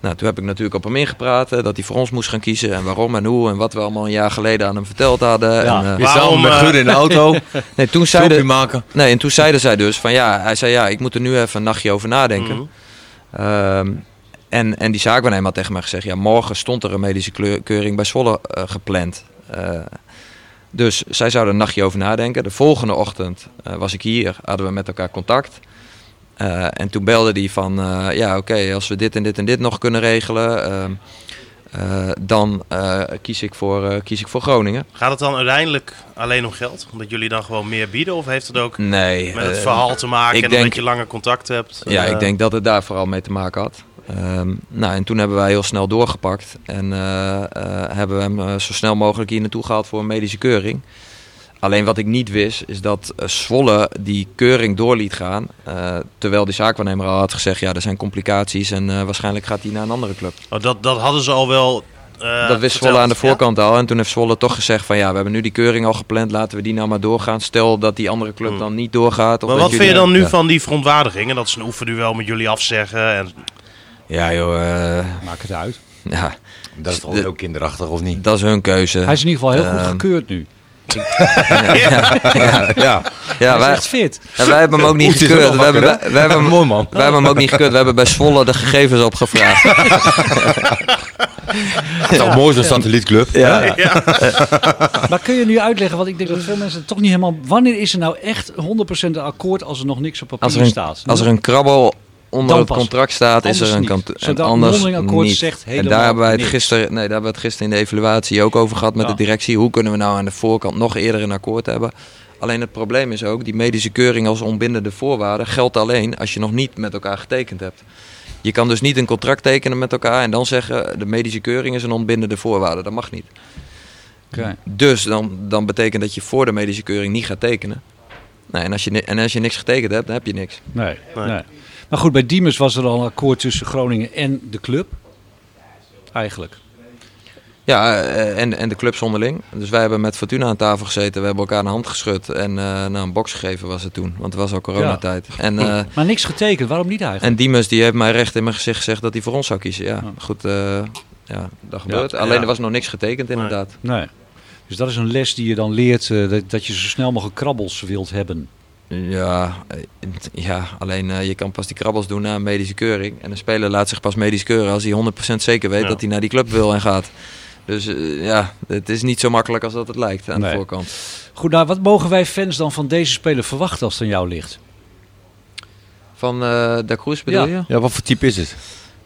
nou, toen heb ik natuurlijk op hem ingepraat. dat hij voor ons moest gaan kiezen. En waarom en hoe. En wat we allemaal een jaar geleden aan hem verteld hadden. Ja. En, eh, Weer Waarom, met eh, in de auto, nee, toen zeiden, maken. nee, en toen zeiden zij dus van ja, hij zei ja, ik moet er nu even een nachtje over nadenken. Mhm. Ehm, en, en die zaakwaarnemer had tegen mij gezegd, ja, morgen stond er een medische kleur- keuring bij Zwolle eh, gepland. Eh, dus zij zouden een nachtje over nadenken. De volgende ochtend eh, was ik hier, hadden we met elkaar contact. Eh, en toen belde hij van, eh, ja oké, als we dit en dit en dit nog kunnen regelen, ehm, eh, dan kies, ik voor, kies ik voor Groningen. Gaat het dan uiteindelijk alleen om geld? Omdat jullie dan gewoon meer bieden? Of heeft het ook Nee. met het verhaal te maken en denk- dat je langer contact hebt? Ja, ik denk dat het daar vooral mee te maken had. Ehm, nou, en toen hebben wij heel snel doorgepakt en eh, eh, hebben we hem eh, zo snel mogelijk hier naartoe gehaald voor een medische keuring. Alleen wat ik niet wist, is dat Zwolle die keuring door liet gaan. terwijl die zaakwaarnemer al had gezegd, ja, er zijn complicaties en waarschijnlijk gaat hij naar een andere club. oh, dat, dat hadden ze al wel. dat wist Zwolle aan de ja? voorkant al. En toen heeft Zwolle toch gezegd van, ja, we hebben nu die keuring al gepland, laten we die nou maar doorgaan. Stel dat die andere club Hmm. dan niet doorgaat. Of Maar wat vind je dan nu Ja. van die verontwaardigingen? Dat ze een oefenduel met jullie afzeggen. En, Ja, joh, eh, Maak het uit. ja, Dat is toch De- ook kinderachtig, of niet? dat is hun keuze. Hij is in ieder geval heel goed Ehm, gekeurd nu. Ja, Ja, Hij is wij, echt fit. en wij hebben hem ook niet gekeurd. We hebben, wij, wij hebben, hem- mooi man. wij hebben hem ook niet gekeurd. We hebben bij Zwolle de gegevens opgevraagd. Het is toch mooi zo'n satellietclub. Ja. Maar kun je nu uitleggen, want ik denk dat veel mensen het toch niet helemaal... Wanneer is er nou echt 100% een akkoord als er nog niks op papier er, een, staat? als er een krabbel onder Dan het contract staat, is er een kant. En anders niet. zegt en daar hebben wij het gisteren, nee, daar hebben we het gisteren in de evaluatie ook over gehad met Ja. de directie. Hoe kunnen we nou aan de voorkant nog eerder een akkoord hebben? Alleen het probleem is ook, die medische keuring als onbindende voorwaarde geldt alleen als je nog niet met elkaar getekend hebt. Je kan dus niet een contract tekenen met elkaar en dan zeggen de medische keuring is een onbindende voorwaarde. Dat mag niet. Oké. Dus dan, dan betekent dat je voor de medische keuring niet gaat tekenen. Nee, en, als je, en als je niks getekend hebt, dan heb je niks. Nee, Nee. nee. Maar goed, bij Diemers was er al een akkoord tussen Groningen en de club. Eigenlijk. Ja, eh, en, en de clubs onderling. Dus wij hebben met Fortuna aan tafel gezeten. We hebben elkaar een hand geschud. En eh nou, een box gegeven was het toen. Want het was al coronatijd. En, eh, Maar niks getekend, waarom niet eigenlijk? en Diemers die heeft mij recht in mijn gezicht gezegd dat hij voor ons zou kiezen. Ja, goed. eh, ja, dat gebeurt. Alleen Ja. er was nog niks getekend inderdaad. Nee. Dus dat is een les die je dan leert, eh, dat, dat je zo snel mogelijk krabbels wilt hebben. Ja, eh, ja alleen eh, je kan pas die krabbels doen na een medische keuring. En een speler laat zich pas medisch keuren als hij 100% zeker weet Ja. dat hij naar die club wil en gaat. Dus eh, ja, het is niet zo makkelijk als dat het lijkt aan Nee. de voorkant. Goed, nou, wat mogen wij fans dan van deze speler verwachten als het aan jou ligt? Van eh Da Cruz bedoel Ja. je? Ja, wat voor type is het?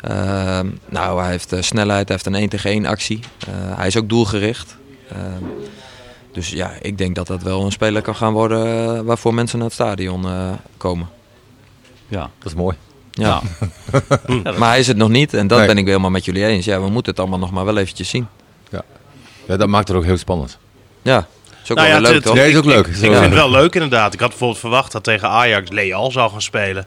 Ehm, nou, hij heeft snelheid, hij heeft een 1 tegen 1 actie. Eh, hij is ook doelgericht. Dus ja, ik denk dat dat wel een speler kan gaan worden eh, waarvoor mensen naar het stadion eh, komen. Ja. Dat is mooi. Ja. maar hij is het nog niet en dat Nee. ben ik helemaal met jullie eens. Ja, we moeten het allemaal nog maar wel eventjes zien. Ja, dat maakt het ook heel spannend. Ja, is ook Nou wel ja, leuk het- toch? Nee, is ook leuk. Ik Is vind het wel leuk inderdaad. Ik had bijvoorbeeld verwacht dat tegen Ajax Leal zou gaan spelen.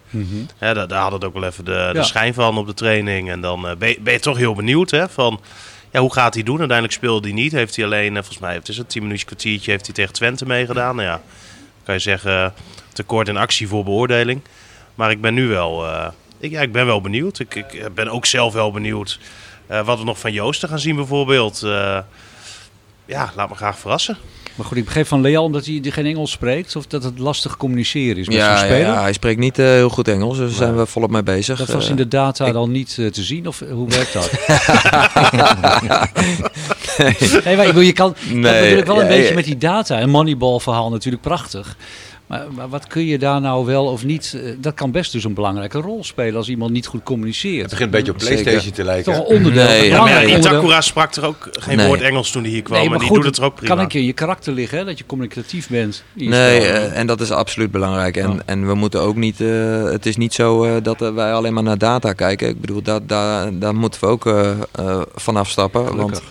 Hè, daar, daar had het ook wel even de, de. Ja. schijn van op de training. En dan eh, ben, je, ben je toch heel benieuwd hè, van... Hoe gaat hij doen? Uiteindelijk speelde hij niet. Heeft hij alleen, eh, volgens mij, het is een 10 minuutjes kwartiertje, heeft hij tegen Twente meegedaan. Nou ja, kan je zeggen, eh, tekort in actie voor beoordeling. Maar ik ben nu wel, eh, ik, ja, ik ben wel benieuwd. Ik, ik ben ook zelf wel benieuwd eh, wat we nog van Joosten gaan zien bijvoorbeeld. Eh, ja, laat me graag verrassen. Maar goed, ik begreep van Leal omdat hij geen Engels spreekt, of dat het lastig communiceren is met Ja, zo'n ja, speler. ja, hij spreekt niet eh, heel goed Engels, dus daar zijn we volop mee bezig. Dat was Eh, in de data dan niet eh, te zien, of hoe werkt dat? nee, maar ik bedoel, je kan dat Nee, ik wel een beetje met die data. Een Moneyball verhaal natuurlijk prachtig. Maar, maar wat kun je daar nou wel of niet... eh, dat kan best dus een belangrijke rol spelen als iemand niet goed communiceert. Het begint een beetje op Zeker. PlayStation te lijken. Toch een onderdeel. Nee, ja, Ja, maar ja. Itakura sprak er ook geen Nee. woord Engels toen hij hier kwam. Nee, en maar die goed, doet het er ook prima. kan een keer in je karakter liggen, hè, dat je communicatief bent. je Nee, eh, en dat is absoluut belangrijk. En, Ja. en we moeten ook niet. eh, het is niet zo eh, dat wij alleen maar naar data kijken. Ik bedoel, daar, daar, daar moeten we ook vanaf stappen. Want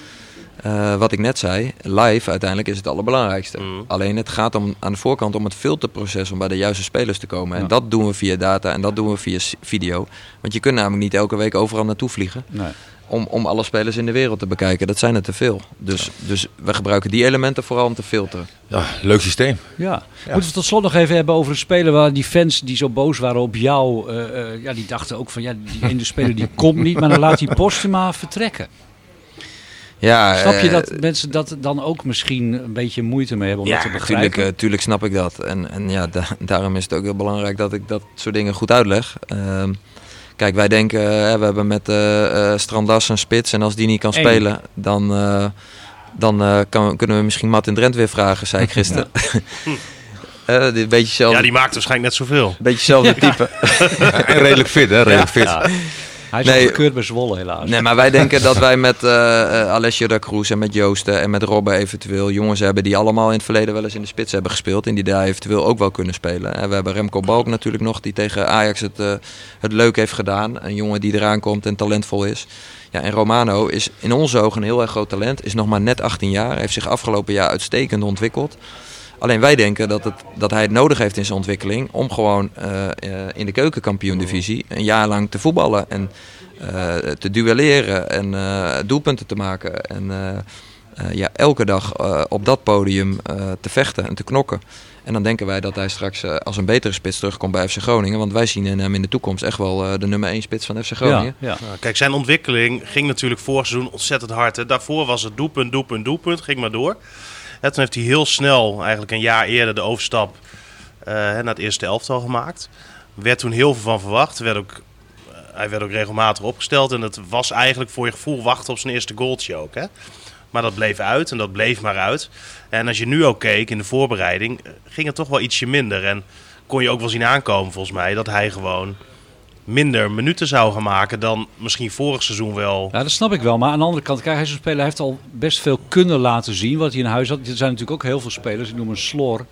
Eh, wat ik net zei, live uiteindelijk is het allerbelangrijkste. Mm. Alleen het gaat om, aan de voorkant om het filterproces om bij de juiste spelers te komen. Ja. En dat doen we via data en dat doen we via video. Want je kunt namelijk niet elke week overal naartoe vliegen Nee. om, om alle spelers in de wereld te bekijken. Dat zijn er te veel. Dus, dus we gebruiken die elementen vooral om te filteren. Ja, leuk systeem. Ja. Moeten we tot slot nog even hebben over een speler waar die fans die zo boos waren op jou, eh, eh, ja, die dachten ook van ja, die ene speler die komt niet, maar dan laat die Postuma vertrekken. Ja, Snap je eh, dat mensen dat dan ook misschien een beetje moeite mee hebben om dat te tuurlijk, begrijpen? eh, tuurlijk snap ik dat. En, en ja, da- daarom is het ook heel belangrijk dat ik dat soort dingen goed uitleg. Ehm, kijk, wij denken, eh, we hebben met eh eh, Strandas een spits. En als die niet kan Eén. spelen, dan, eh, dan eh, kan, kunnen we misschien Martin Drent weer vragen, zei ik gisteren. Eh, dit een beetje zelf, Ja, die maakt waarschijnlijk net zoveel. beetje hetzelfde type. en redelijk fit, hè? Redelijk fit. Hij is Nee. gekeurd bij Zwolle helaas. Nee, maar wij denken dat wij met eh, Alessio da Cruz en met Joosten en met Robben eventueel jongens hebben die allemaal in het verleden wel eens in de spits hebben gespeeld. En die daar eventueel ook wel kunnen spelen. En we hebben Remco Balk natuurlijk nog, die tegen Ajax het, eh, het leuk heeft gedaan. Een jongen die eraan komt en talentvol is. Ja, en Romano is in onze ogen een heel erg groot talent. Is nog maar net 18 jaar. Heeft zich afgelopen jaar uitstekend ontwikkeld. Alleen wij denken dat, het, dat hij het nodig heeft in zijn ontwikkeling om gewoon eh, eh, in de keukenkampioen-divisie een jaar lang te voetballen en eh, te duelleren en eh, doelpunten te maken. En eh, eh, ja, elke dag eh, op dat podium eh, te vechten en te knokken. En dan denken wij dat hij straks als een betere spits terugkomt bij FC Groningen. Want wij zien in hem in de toekomst echt wel eh, de nummer 1 spits van FC Groningen. ja, ja. Nou, kijk, zijn ontwikkeling ging natuurlijk vorig seizoen ontzettend hard. Hè. Daarvoor was het doelpunt, doelpunt, doelpunt. Ging maar door. En toen heeft hij heel snel, eigenlijk een jaar eerder, de overstap eh, naar het eerste elftal gemaakt. Werd toen heel veel van verwacht. Werd ook, eh, hij werd ook regelmatig opgesteld. En het was eigenlijk voor je gevoel wachten op zijn eerste goaltje. Hè. Maar dat bleef uit en dat bleef maar uit. En als je nu ook keek in de voorbereiding, eh, ging het toch wel ietsje minder. En kon je ook wel zien aankomen volgens mij dat hij gewoon minder minuten zou gaan maken dan misschien vorig seizoen wel. Ja, dat snap ik wel. Maar aan de andere kant, kijk, hij is een speler, hij heeft al best veel kunnen laten zien wat hij in huis had. Er zijn natuurlijk ook heel veel spelers, ik noem een Slor.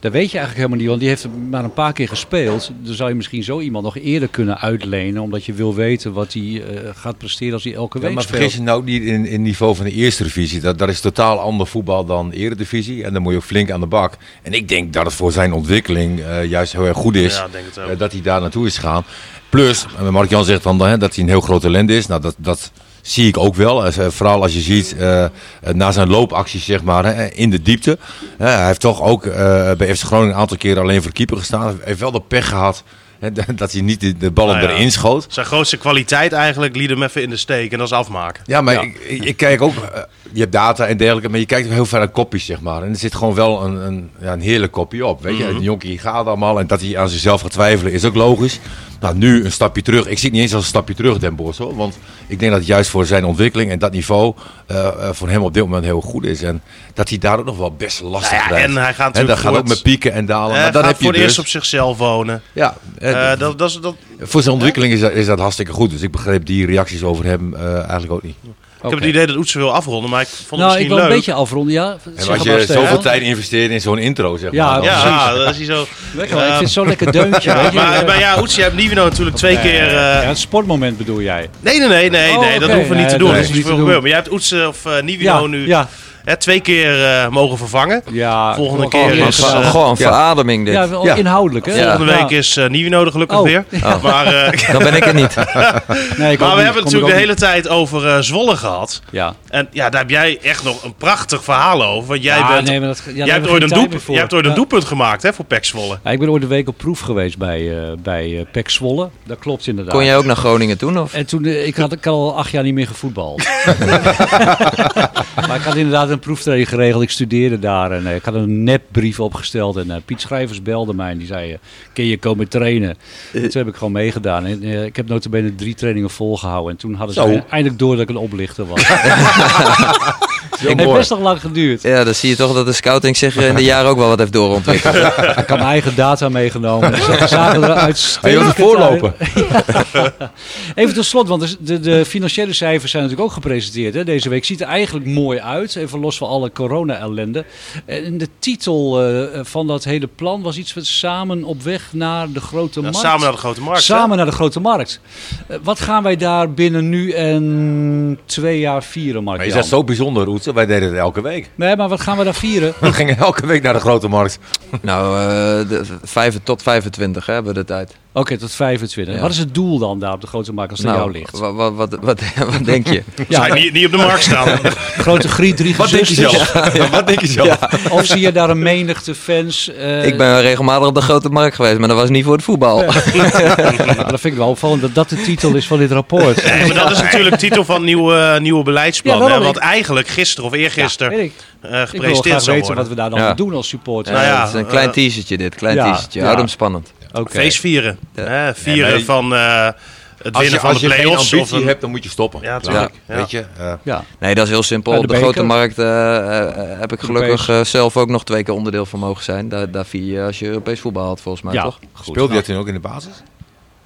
Dat weet je eigenlijk helemaal niet, want die heeft maar een paar keer gespeeld. Dan zou je misschien zo iemand nog eerder kunnen uitlenen, omdat je wil weten wat hij eh, gaat presteren als hij elke Ja, week maar speelt. vergis je nou niet in, in niveau van de eerste divisie. Dat, dat is totaal ander voetbal dan eredivisie. En dan moet je ook flink aan de bak. En ik denk dat het voor zijn ontwikkeling eh, juist heel erg goed is. Ja, het eh, dat hij daar naartoe is gegaan. Plus, en Mark-Jan zegt dan hè, dat hij een heel groot talent is. Nou, dat, dat zie ik ook wel. Eh, vooral als je ziet eh, eh, na zijn loopacties zeg maar, hè, in de diepte. Hij heeft toch ook eh, bij FC Groningen een aantal keren alleen voor keeper gestaan. Hij heeft wel de pech gehad dat hij niet de, de ballen Nou ja. erin schoot. Zijn grootste kwaliteit eigenlijk liet hem even in de steek en dat is afmaken. Ja, maar Ja. Ik, ik, kijk ook, eh, je hebt data en dergelijke, maar je kijkt ook heel ver naar kopjes, zeg maar. En er zit gewoon wel een, een, ja, een heerlijk kopje op, weet je. Mhm. Een jonkie gaat allemaal en dat hij aan zichzelf gaat twijfelen is ook logisch. Nou, nu een stapje terug. Ik zie het niet eens als een stapje terug, Den Bosch, hoor. Want ik denk dat het juist voor zijn ontwikkeling en dat niveau eh, eh, voor hem op dit moment heel goed is. En dat hij daar ook nog wel best lastig Nou ja, krijgt. en hij gaat En dat gaat ook met pieken en dalen. Hij maar dat gaat heb voor het dus. eerst op zichzelf wonen. Ja, eh, dat, dat, is- dat, voor zijn ontwikkeling is dat, is dat hartstikke goed. Dus ik begreep die reacties over hem eigenlijk ook niet. Ik heb het idee dat Oetsen wil afronden, maar ik vond het Nou, ik misschien wil een leuk. beetje afronden, ja. En Zeg als je zoveel tijd investeert in zo'n intro, zeg Ja, maar. precies. Ja, dat is hij zo. Lekker, ik vind het zo'n lekker deuntje. Ja, weet je. maar, maar ja, Oetsen, je hebt Nivino natuurlijk twee keer... eh, Ja, het sportmoment bedoel jij? Nee, nee, nee, nee, Oh, nee dat oké. hoeven we niet te doen. dat Dat is niet veel te gebeurd. doen. Maar jij hebt Oetsen of eh Nivino Ja, nu ja, hè, twee keer eh, mogen vervangen. ja. Volgende Gewoon keer gewoon is, gedaan. eh, Gewoon verademing dit. Ja, inhoudelijk, hè? Volgende Ja. week is eh Nivino er gelukkig Oh. weer. Oh. Maar, eh, Dan ben ik er niet. Nee, ik maar we niet. hebben het natuurlijk de hele tijd over eh, Zwolle gehad. Ja. En ja, daar heb jij echt nog een prachtig verhaal over. Want jij, Ja, bent, nee, maar dat, ja, daar jij, hebt ooit een, tijd doep, meer voor. jij hebt ooit een Ja. doelpunt gemaakt hè, voor Pek Zwolle. Ja, ik ben ooit een week op proef geweest bij, eh bij eh PEC Zwolle. Dat klopt inderdaad. Kon jij ook naar Groningen toen? Of? En toen, eh, ik had, ik had al acht jaar niet meer gevoetbald. maar ik had inderdaad een proeftraining geregeld. Ik studeerde daar en eh, ik had een nepbrief opgesteld. En eh, Piet Schrijvers belde mij en die zei, eh, kun je komen trainen? En toen heb ik gewoon meegedaan. En, ik heb notabene drie trainingen volgehouden. En toen hadden ze eindelijk door dat ik een oplichter was. Het heeft best nog lang geduurd. Ja, dan zie je toch dat de scouting zich in de jaren ook wel wat heeft doorontwikkeld. Ik had mijn eigen data meegenomen. Dus ze zagen er uitstekend uit. Even tot slot, want de, de financiële cijfers zijn natuurlijk ook gepresenteerd hè, deze week. Ziet er eigenlijk mooi uit, even los van alle corona-ellende. En de titel eh, van dat hele plan was iets van samen op weg naar de grote Ja, markt. samen naar de grote markt. hè? Samen naar de grote markt. Eh, wat gaan wij daar binnen nu en twee jaar vieren, Mark? Maar is dat zo bijzonder, Roetse? Wij deden het elke week. Nee, maar wat gaan we daar vieren? We gingen elke week naar de grote markt. nou, eh, de, vijf, tot 25 hè, hebben we de tijd. Oké, tot 25. Ja. Wat is het doel dan daar op de grote markt als het aan jou Nou, ligt? wat, wat, wat, wat, wat denk je? Zou je niet, niet op de markt staan. Grote griet, drie Wat denk je gezusters. zelf? Ja, wat denk je zelf? Of zie je daar een menigte fans? eh, Ik ben regelmatig op de grote markt geweest, maar dat was niet voor het voetbal. Nou, dat vind ik wel opvallend dat dat de titel is van dit rapport. Nee, maar dat is natuurlijk de titel van nieuwe, nieuwe beleidsplan. Ja, hè, wat ik- eigenlijk gisteren of eergisteren Weet ik. eh, Ik wil gepresenteerd graag zou weten worden. wat we daar dan Ja. doen als supporter. Nou ja, het is een klein eh, teasertje dit, klein ja, teasertje. ja. Houd hem spannend. Oké. Feest vieren. Ja. Hè, vieren Nee, maar- van eh, het Als winnen je, van als de je geen ambitie Of een... hebt, dan moet je stoppen. Ja, tuurlijk. Ja. Weet je? eh, Ja. Nee, dat is heel simpel. Op de de, grote markt eh, eh, heb ik gelukkig zelf ook nog twee keer onderdeel van mogen zijn. Daar, daar vier je als je Europees voetbal had, volgens mij, ja. toch? Goed. Speelde je dat toen ook in de basis?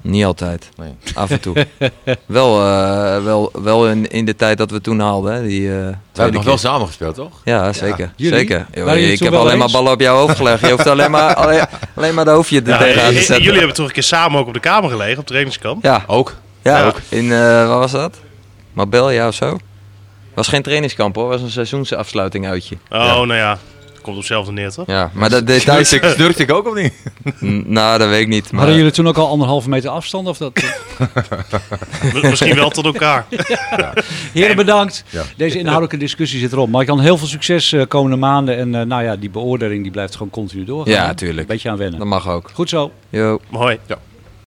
Niet altijd. Nee. Af en toe. wel eh, wel, wel in, in de tijd dat we toen haalden. Hè, die, eh, We hebben nog wel samen gespeeld, toch? Ja, zeker. Zeker. Yo, ik heb alleen maar ballen op jouw hoofd gelegd. Je hoeft alleen maar, alleen, alleen maar de hoofdje er Ja, tegenaan te zetten. jullie hebben toch een keer samen ook op de kamer gelegen, op trainingskamp? Ja, Ook. ja, Ja. ook. In, eh waar was dat? Marbella of zo? was geen trainingskamp hoor, was een seizoensafsluiting uitje. Oh, nou ja. Komt op hetzelfde neer, toch? Ja, maar de details... Snurkte ik, ook of niet? Nou, dat weet ik niet. Maar... Hadden jullie toen ook al anderhalve meter afstand? Of dat? Misschien wel tot elkaar. Heren, bedankt. Ja. Deze inhoudelijke discussie zit erop. Maar ik kan heel veel succes eh, komende maanden. En eh, nou ja, die beoordeling die blijft gewoon continu doorgaan. Ja, hè? tuurlijk. Beetje aan wennen. Dat mag ook. Goed zo. Yo. Mooi. Ja.